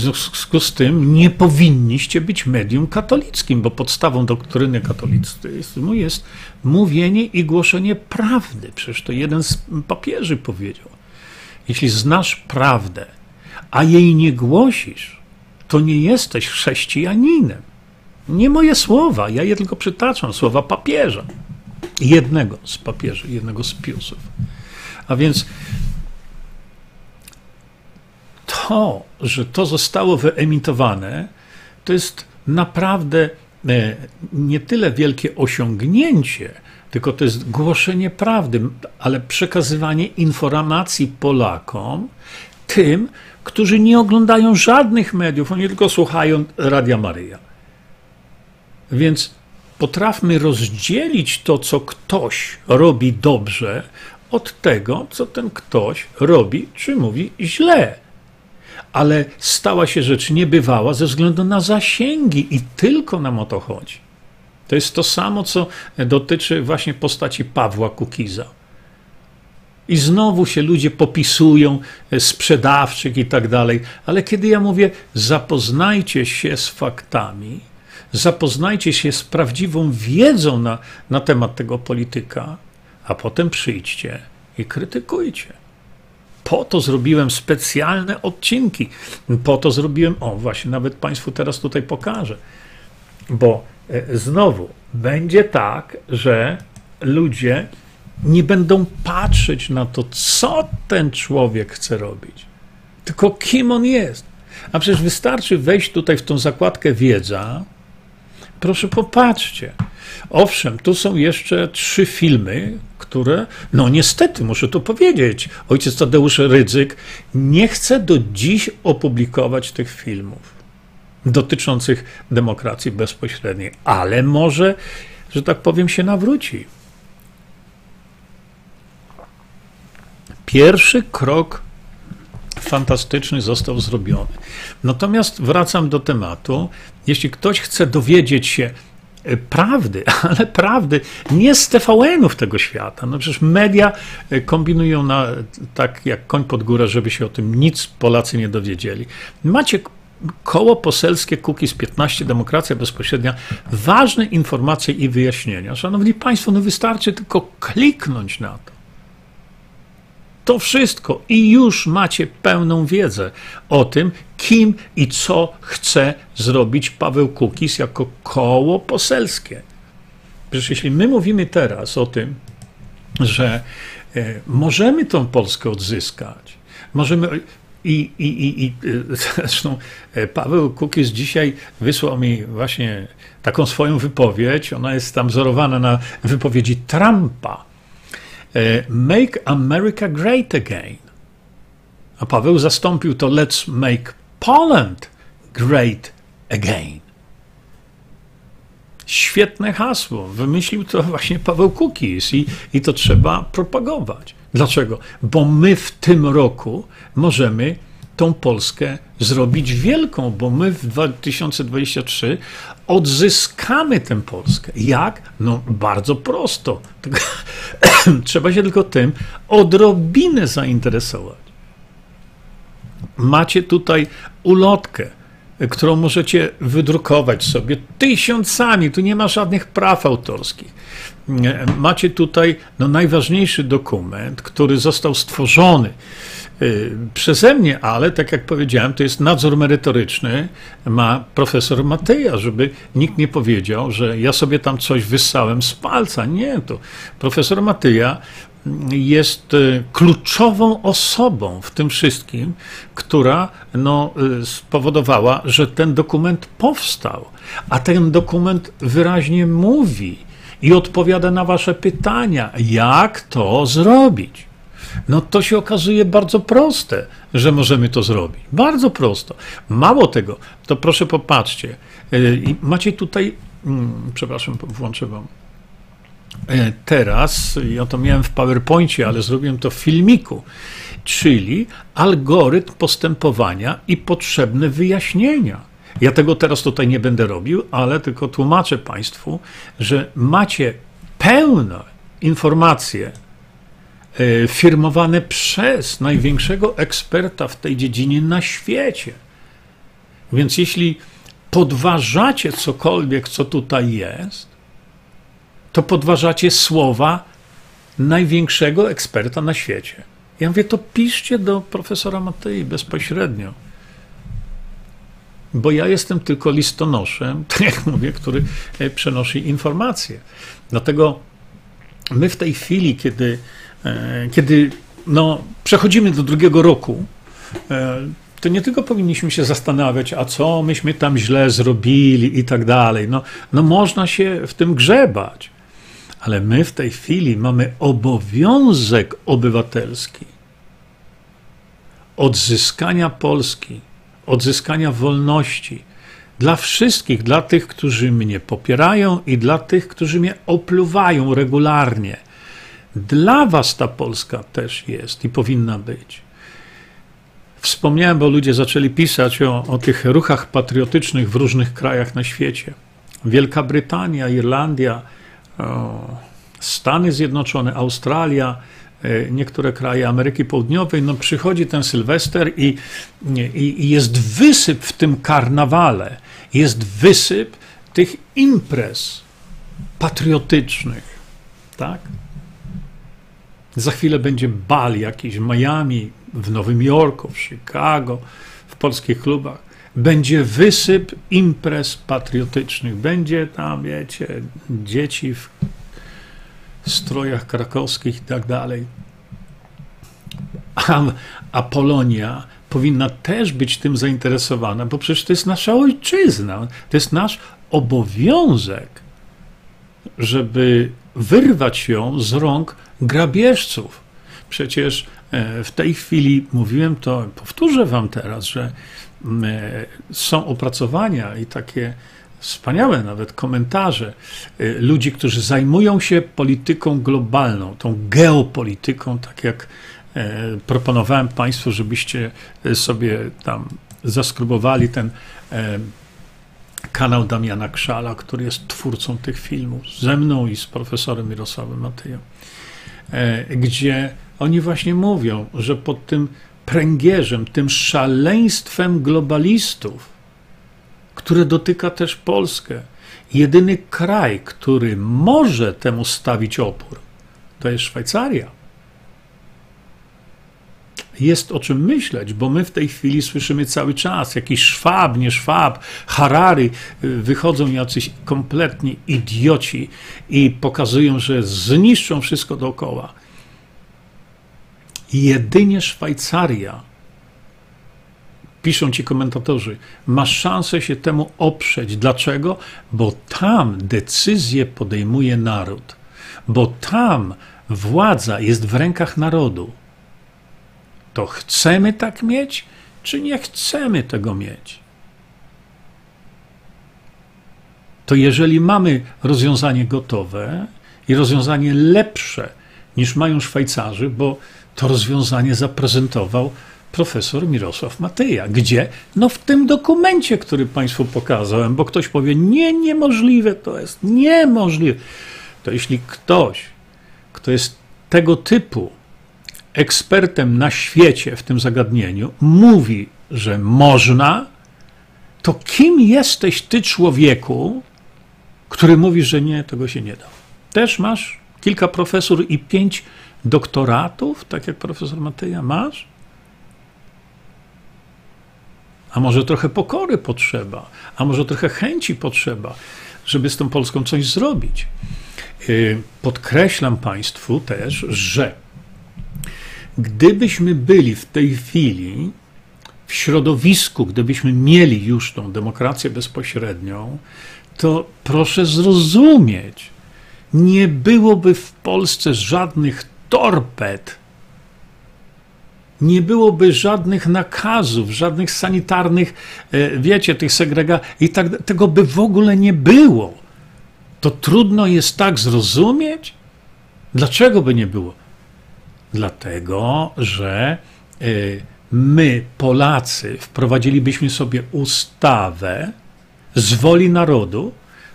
W związku z tym nie powinniście być medium katolickim, bo podstawą doktryny katolickiej jest mówienie i głoszenie prawdy. Przecież to jeden z papieży powiedział. Jeśli znasz prawdę, a jej nie głosisz, to nie jesteś chrześcijaninem. Nie moje słowa, ja je tylko przytaczam, słowa papieża. Jednego z papieży, jednego z piusów. A więc to, że to zostało wyemitowane, to jest naprawdę e, nie tyle wielkie osiągnięcie, tylko to jest głoszenie prawdy, ale przekazywanie informacji Polakom, tym, którzy nie oglądają żadnych mediów, oni tylko słuchają Radia Maryja. Więc potrafmy rozdzielić to, co ktoś robi dobrze, od tego, co ten ktoś robi czy mówi źle ale stała się rzecz niebywała ze względu na zasięgi i tylko nam o to chodzi. To jest to samo, co dotyczy właśnie postaci Pawła Kukiza. I znowu się ludzie popisują, e, sprzedawczyk i tak dalej, ale kiedy ja mówię, zapoznajcie się z faktami, zapoznajcie się z prawdziwą wiedzą na, na temat tego polityka, a potem przyjdźcie i krytykujcie. Po to zrobiłem specjalne odcinki. Po to zrobiłem, o właśnie, nawet Państwu teraz tutaj pokażę. Bo e, znowu będzie tak, że ludzie nie będą patrzeć na to, co ten człowiek chce robić, tylko kim on jest. A przecież wystarczy wejść tutaj w tą zakładkę wiedza. Proszę popatrzcie. Owszem, tu są jeszcze trzy filmy, które, no niestety, muszę to powiedzieć, ojciec Tadeusz Rydzyk nie chce do dziś opublikować tych filmów dotyczących demokracji bezpośredniej, ale może, że tak powiem, się nawróci. Pierwszy krok fantastyczny został zrobiony. Natomiast wracam do tematu. Jeśli ktoś chce dowiedzieć się, prawdy, ale prawdy nie z TVN-ów tego świata. No przecież media e, kombinują na, tak jak koń pod górę, żeby się o tym nic Polacy nie dowiedzieli. Macie koło poselskie z 15, Demokracja Bezpośrednia, ważne informacje i wyjaśnienia. Szanowni Państwo, no wystarczy tylko kliknąć na to to wszystko i już macie pełną wiedzę o tym, kim i co chce zrobić Paweł Kukis jako koło poselskie. Przecież jeśli my mówimy teraz o tym, że e, możemy tą Polskę odzyskać, możemy. I, i, i, i zresztą e, Paweł Kukis dzisiaj wysłał mi właśnie taką swoją wypowiedź. Ona jest tam wzorowana na wypowiedzi Trumpa E, make America Great Again. A Paweł zastąpił to Let's Make Poland Great Again. Świetne hasło. Wymyślił to właśnie Paweł Kukis i, i to trzeba propagować. Dlaczego? Bo my w tym roku możemy tą Polskę zrobić wielką, bo my w 2023 odzyskamy tę Polskę. Jak? No bardzo prosto. Trzeba się tylko tym odrobinę zainteresować. Macie tutaj ulotkę którą możecie wydrukować sobie tysiącami, tu nie ma żadnych praw autorskich. Macie tutaj no, najważniejszy dokument, który został stworzony przeze mnie, ale tak jak powiedziałem, to jest nadzór merytoryczny, ma profesor Mateja, żeby nikt nie powiedział, że ja sobie tam coś wyssałem z palca. Nie, to profesor Mateja jest y, kluczową osobą w tym wszystkim, która no, y, spowodowała, że ten dokument powstał. A ten dokument wyraźnie mówi i odpowiada na Wasze pytania, jak to zrobić. No to się okazuje bardzo proste, że możemy to zrobić. Bardzo prosto. Mało tego, to proszę popatrzcie. Y, macie tutaj, mm, przepraszam, włączę Wam E, teraz, ja to miałem w PowerPoincie, ale zrobiłem to w filmiku, czyli algorytm postępowania i potrzebne wyjaśnienia. Ja tego teraz tutaj nie będę robił, ale tylko tłumaczę Państwu, że macie pełne informacje e, firmowane przez największego eksperta w tej dziedzinie na świecie. Więc jeśli podważacie cokolwiek, co tutaj jest, to podważacie słowa największego eksperta na świecie. Ja mówię, to piszcie do profesora Matei bezpośrednio. Bo ja jestem tylko listonoszem, tak jak mówię, który e, przenosi informacje. Dlatego my w tej chwili, kiedy, e, kiedy no, przechodzimy do drugiego roku, e, to nie tylko powinniśmy się zastanawiać, a co myśmy tam źle zrobili i tak dalej. No, no można się w tym grzebać ale my w tej chwili mamy obowiązek obywatelski odzyskania Polski, odzyskania wolności dla wszystkich, dla tych, którzy mnie popierają i dla tych, którzy mnie opluwają regularnie. Dla Was ta Polska też jest i powinna być. Wspomniałem, bo ludzie zaczęli pisać o, o tych ruchach patriotycznych w różnych krajach na świecie. Wielka Brytania, Irlandia, Stany Zjednoczone, Australia, e, niektóre kraje Ameryki Południowej, no przychodzi ten Sylwester i, i, i jest wysyp w tym karnawale, jest wysyp tych imprez patriotycznych, tak? Za chwilę będzie bal jakiś w Miami, w Nowym Jorku, w Chicago, w polskich klubach będzie wysyp imprez patriotycznych. Będzie tam, wiecie, dzieci w strojach krakowskich i tak dalej. A, a Polonia powinna też być tym zainteresowana, bo przecież to jest nasza ojczyzna, to jest nasz obowiązek, żeby wyrwać ją z rąk grabieżców. Przecież e, w tej chwili mówiłem to, powtórzę Wam teraz, że E, są opracowania i takie wspaniałe nawet komentarze e, ludzi, którzy zajmują się polityką globalną, tą geopolityką, tak jak proponowałem Państwu, żebyście sobie tam zaskrybowali ten kanał Damiana Krzala, który jest twórcą tych filmów ze mną i z profesorem Mirosławem Mateją, gdzie oni właśnie mówią, że pod tym pręgierzem, tym szaleństwem globalistów, które dotyka też Polskę. Jedyny kraj, który może temu stawić opór, to jest Szwajcaria. Jest o czym myśleć, bo my w tej chwili słyszymy cały czas jakiś szwab, nie szwab, Harary, wychodzą jacyś kompletni idioci i pokazują, że zniszczą wszystko dookoła. Jedynie Szwajcaria, piszą ci komentatorzy, ma szansę się temu oprzeć. Dlaczego? Bo tam decyzje podejmuje naród, bo tam władza jest w rękach narodu. To chcemy tak mieć, czy nie chcemy tego mieć? To jeżeli mamy rozwiązanie gotowe i rozwiązanie lepsze niż mają Szwajcarzy, bo to rozwiązanie zaprezentował profesor Mirosław Mateja. Gdzie? No w tym dokumencie, który Państwu pokazałem, bo ktoś powie, nie, niemożliwe to jest, niemożliwe. To jeśli ktoś, kto jest tego typu ekspertem na świecie w tym zagadnieniu, mówi, że można, to kim jesteś ty, człowieku, który mówi, że nie, tego się nie da? Też masz kilka profesur i pięć doktoratów, tak jak profesor Mateja masz? A może trochę pokory potrzeba, a może trochę chęci potrzeba, żeby z tą Polską coś zrobić. Y, podkreślam Państwu też, że gdybyśmy byli w tej chwili w środowisku, gdybyśmy mieli już tą demokrację bezpośrednią, to proszę zrozumieć, nie byłoby w Polsce żadnych torped, nie byłoby żadnych nakazów, żadnych sanitarnych, e, wiecie, tych segregacji, i tak, tego by w ogóle nie było. To trudno jest tak zrozumieć? Dlaczego by nie było? Dlatego, że e, my, Polacy, wprowadzilibyśmy sobie ustawę z woli narodu,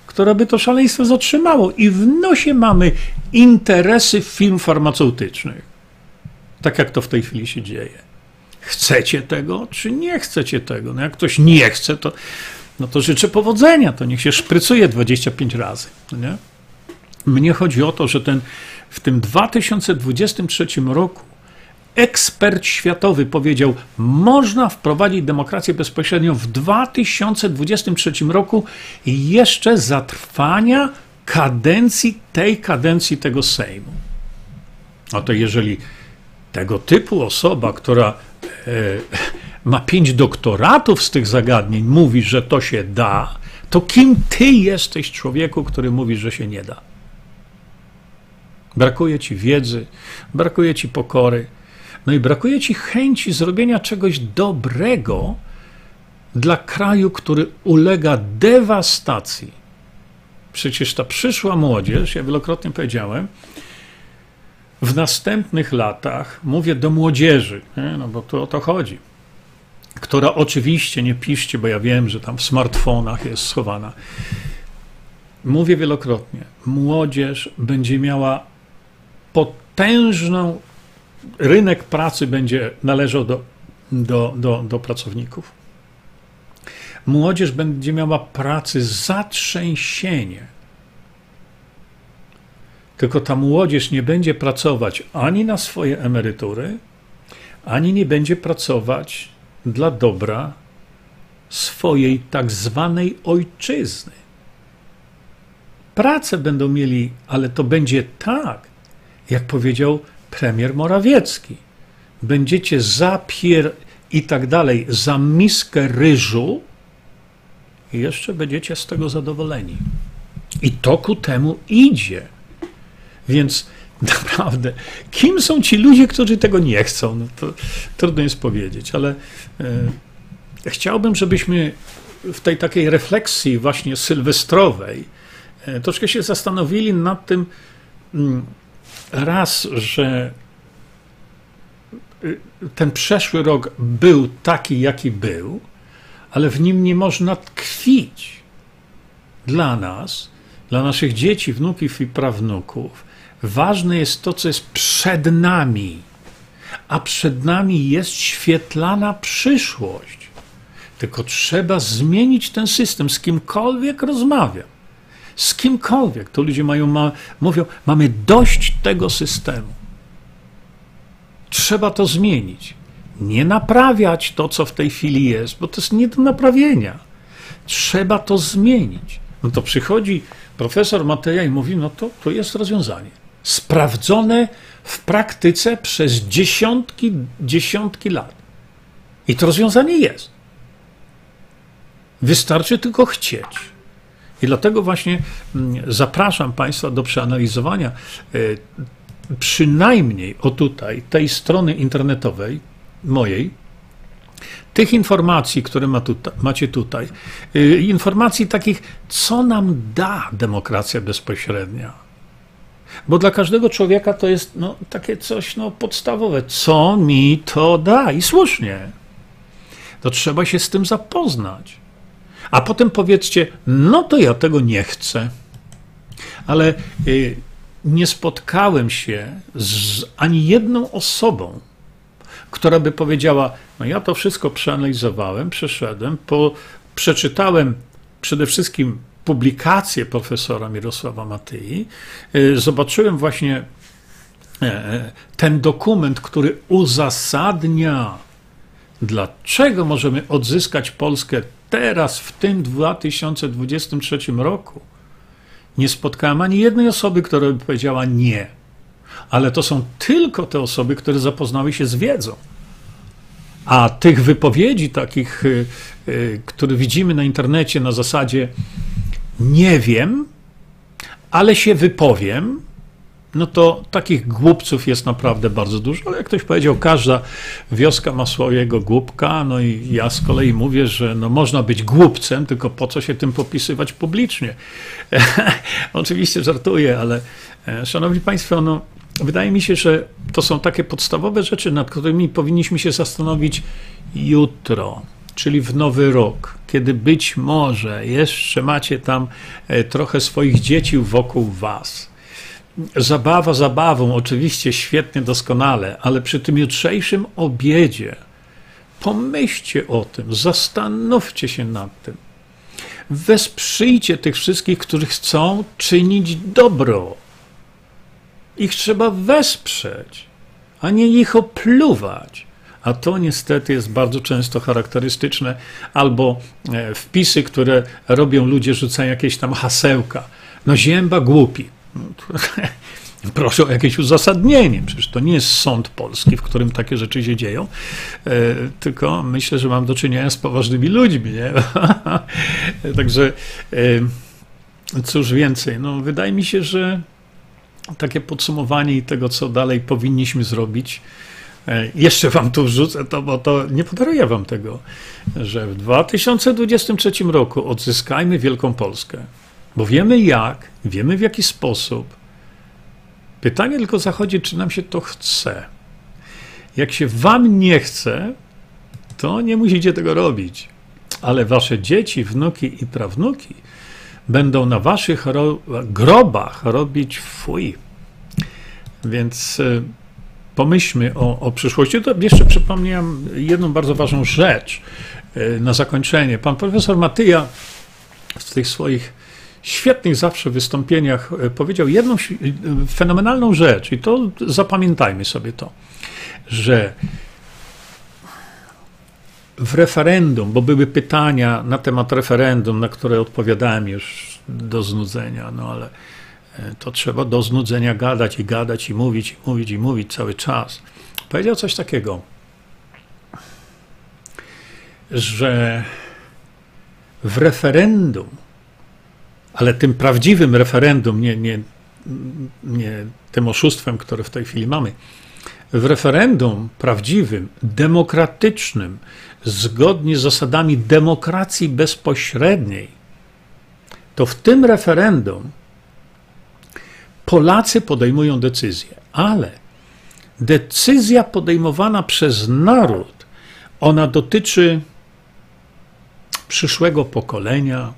która by to szaleństwo zatrzymało. I w nosie mamy interesy firm farmaceutycznych. Tak jak to w tej chwili się dzieje. Chcecie tego, czy nie chcecie tego? No jak ktoś nie chce, to, no to życzę powodzenia, to niech się szprycuje 25 razy. No nie? Mnie chodzi o to, że ten, w tym 2023 roku ekspert światowy powiedział, można wprowadzić demokrację bezpośrednią w 2023 roku jeszcze za trwania kadencji, tej kadencji tego Sejmu. No to jeżeli tego typu osoba, która e, ma pięć doktoratów z tych zagadnień, mówi, że to się da, to kim ty jesteś człowieku, który mówi, że się nie da? Brakuje ci wiedzy, brakuje ci pokory, no i brakuje ci chęci zrobienia czegoś dobrego dla kraju, który ulega dewastacji. Przecież ta przyszła młodzież, ja wielokrotnie powiedziałem, w następnych latach, mówię do młodzieży, nie? no bo tu o to chodzi, która oczywiście, nie piszcie, bo ja wiem, że tam w smartfonach jest schowana. Mówię wielokrotnie, młodzież będzie miała potężną rynek pracy będzie należał do, do, do, do pracowników. Młodzież będzie miała pracy zatrzęsienie. Tylko ta młodzież nie będzie pracować ani na swoje emerytury, ani nie będzie pracować dla dobra swojej tak zwanej ojczyzny. Pracę będą mieli, ale to będzie tak, jak powiedział premier Morawiecki. Będziecie zapier i tak dalej za miskę ryżu i jeszcze będziecie z tego zadowoleni. I to ku temu idzie. Więc naprawdę, kim są ci ludzie, którzy tego nie chcą? No to trudno jest powiedzieć, ale e, chciałbym, żebyśmy w tej takiej refleksji właśnie sylwestrowej e, troszkę się zastanowili nad tym, mm, raz, że y, ten przeszły rok był taki, jaki był, ale w nim nie można tkwić. Dla nas, dla naszych dzieci, wnuków i prawnuków, ważne jest to, co jest przed nami. A przed nami jest świetlana przyszłość. Tylko trzeba zmienić ten system, z kimkolwiek rozmawiam z kimkolwiek. To ludzie mają, ma, mówią, mamy dość tego systemu. Trzeba to zmienić. Nie naprawiać to, co w tej chwili jest, bo to jest nie do naprawienia. Trzeba to zmienić. No to przychodzi profesor Mateja i mówi, no to, to jest rozwiązanie. Sprawdzone w praktyce przez dziesiątki, dziesiątki lat. I to rozwiązanie jest. Wystarczy tylko chcieć. I dlatego właśnie mm, zapraszam Państwa do przeanalizowania e, przynajmniej o tutaj, tej strony internetowej mojej, tych informacji, które ma tutaj, macie tutaj, e, informacji takich, co nam da demokracja bezpośrednia. Bo dla każdego człowieka to jest no, takie coś no, podstawowe. Co mi to da? I słusznie. To trzeba się z tym zapoznać a potem powiedzcie, no to ja tego nie chcę. Ale y, nie spotkałem się z ani jedną osobą, która by powiedziała: No, ja to wszystko przeanalizowałem, przeszedłem, po, przeczytałem przede wszystkim publikację profesora Mirosława Matyi, y, zobaczyłem właśnie e, e, ten dokument, który uzasadnia, dlaczego możemy odzyskać Polskę teraz, w tym 2023 roku. Nie spotkałem ani jednej osoby, która by powiedziała nie. Ale to są tylko te osoby, które zapoznały się z wiedzą. A tych wypowiedzi takich, y, y, które widzimy na internecie na zasadzie nie wiem, ale się wypowiem, no to takich głupców jest naprawdę bardzo dużo. Ale jak ktoś powiedział, każda wioska ma swojego głupka, no i ja z kolei mówię, że no można być głupcem, tylko po co się tym popisywać publicznie? Oczywiście żartuję, ale e, szanowni państwo, no wydaje mi się, że to są takie podstawowe rzeczy, nad którymi powinniśmy się zastanowić jutro czyli w nowy rok, kiedy być może jeszcze macie tam e, trochę swoich dzieci wokół was. Zabawa zabawą, oczywiście świetnie, doskonale, ale przy tym jutrzejszym obiedzie pomyślcie o tym, zastanówcie się nad tym. Wesprzyjcie tych wszystkich, którzy chcą czynić dobro. Ich trzeba wesprzeć, a nie ich opluwać. A to niestety jest bardzo często charakterystyczne, albo e, wpisy, które robią ludzie, rzucają jakieś tam hasełka. No zięba głupi. No, proszę o jakieś uzasadnienie. Przecież to nie jest sąd polski, w którym takie rzeczy się dzieją, e, tylko myślę, że mam do czynienia z poważnymi ludźmi. Nie? Także e, cóż więcej. No, wydaje mi się, że takie podsumowanie tego, co dalej powinniśmy zrobić, E, jeszcze wam tu wrzucę to, bo to nie podaruję wam tego, że w 2023 roku odzyskajmy Wielką Polskę, bo wiemy jak, wiemy w jaki sposób. Pytanie tylko zachodzi, czy nam się to chce. Jak się wam nie chce, to nie musicie tego robić, ale wasze dzieci, wnuki i prawnuki będą na waszych ro grobach robić fuj. Więc e, pomyślmy o, o przyszłości. To jeszcze przypomniałem jedną bardzo ważną rzecz e, na zakończenie. Pan profesor Matyja w tych swoich świetnych zawsze wystąpieniach e, powiedział jedną e, fenomenalną rzecz, i to zapamiętajmy sobie to, że w referendum, bo były pytania na temat referendum, na które odpowiadałem już do znudzenia, no ale E, to trzeba do znudzenia gadać i gadać i mówić, i mówić, i mówić cały czas. Powiedział coś takiego, że w referendum, ale tym prawdziwym referendum, nie, nie, nie tym oszustwem, które w tej chwili mamy, w referendum prawdziwym, demokratycznym, zgodnie z zasadami demokracji bezpośredniej, to w tym referendum Polacy podejmują decyzję, ale decyzja podejmowana przez naród, ona dotyczy przyszłego pokolenia,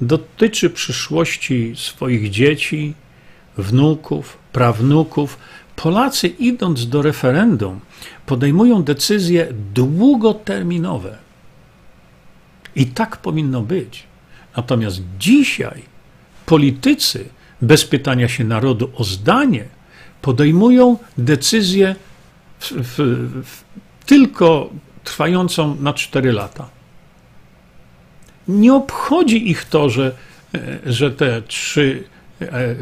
dotyczy przyszłości swoich dzieci, wnuków, prawnuków. Polacy, idąc do referendum, podejmują decyzje długoterminowe. I tak powinno być. Natomiast dzisiaj politycy bez pytania się narodu o zdanie, podejmują decyzję w, w, w, tylko trwającą na 4 lata. Nie obchodzi ich to, że, e, że te trzy e,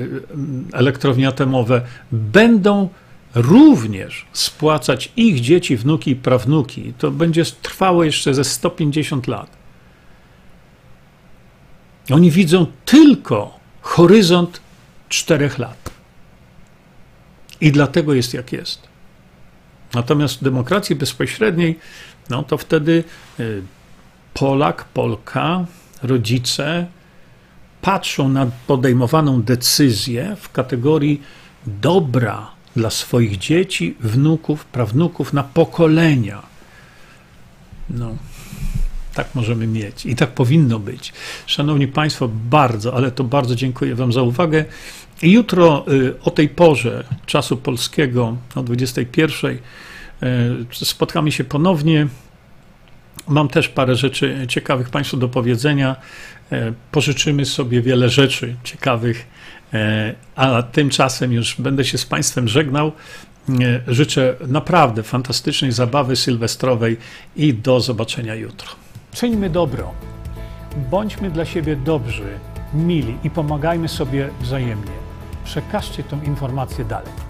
elektrownie atomowe będą również spłacać ich dzieci, wnuki i prawnuki. To będzie trwało jeszcze ze 150 lat. Oni widzą tylko horyzont czterech lat. I dlatego jest jak jest. Natomiast w demokracji bezpośredniej, no to wtedy y, Polak, Polka, rodzice patrzą na podejmowaną decyzję w kategorii dobra dla swoich dzieci, wnuków, prawnuków, na pokolenia. No, tak możemy mieć i tak powinno być. Szanowni Państwo, bardzo, ale to bardzo dziękuję Wam za uwagę. Jutro y, o tej porze czasu polskiego, o 21, y, spotkamy się ponownie. Mam też parę rzeczy ciekawych Państwu do powiedzenia. E, pożyczymy sobie wiele rzeczy ciekawych, e, a tymczasem już będę się z Państwem żegnał. E, życzę naprawdę fantastycznej zabawy sylwestrowej i do zobaczenia jutro. Czyńmy dobro. Bądźmy dla siebie dobrzy, mili i pomagajmy sobie wzajemnie. Przekażcie tę informację dalej.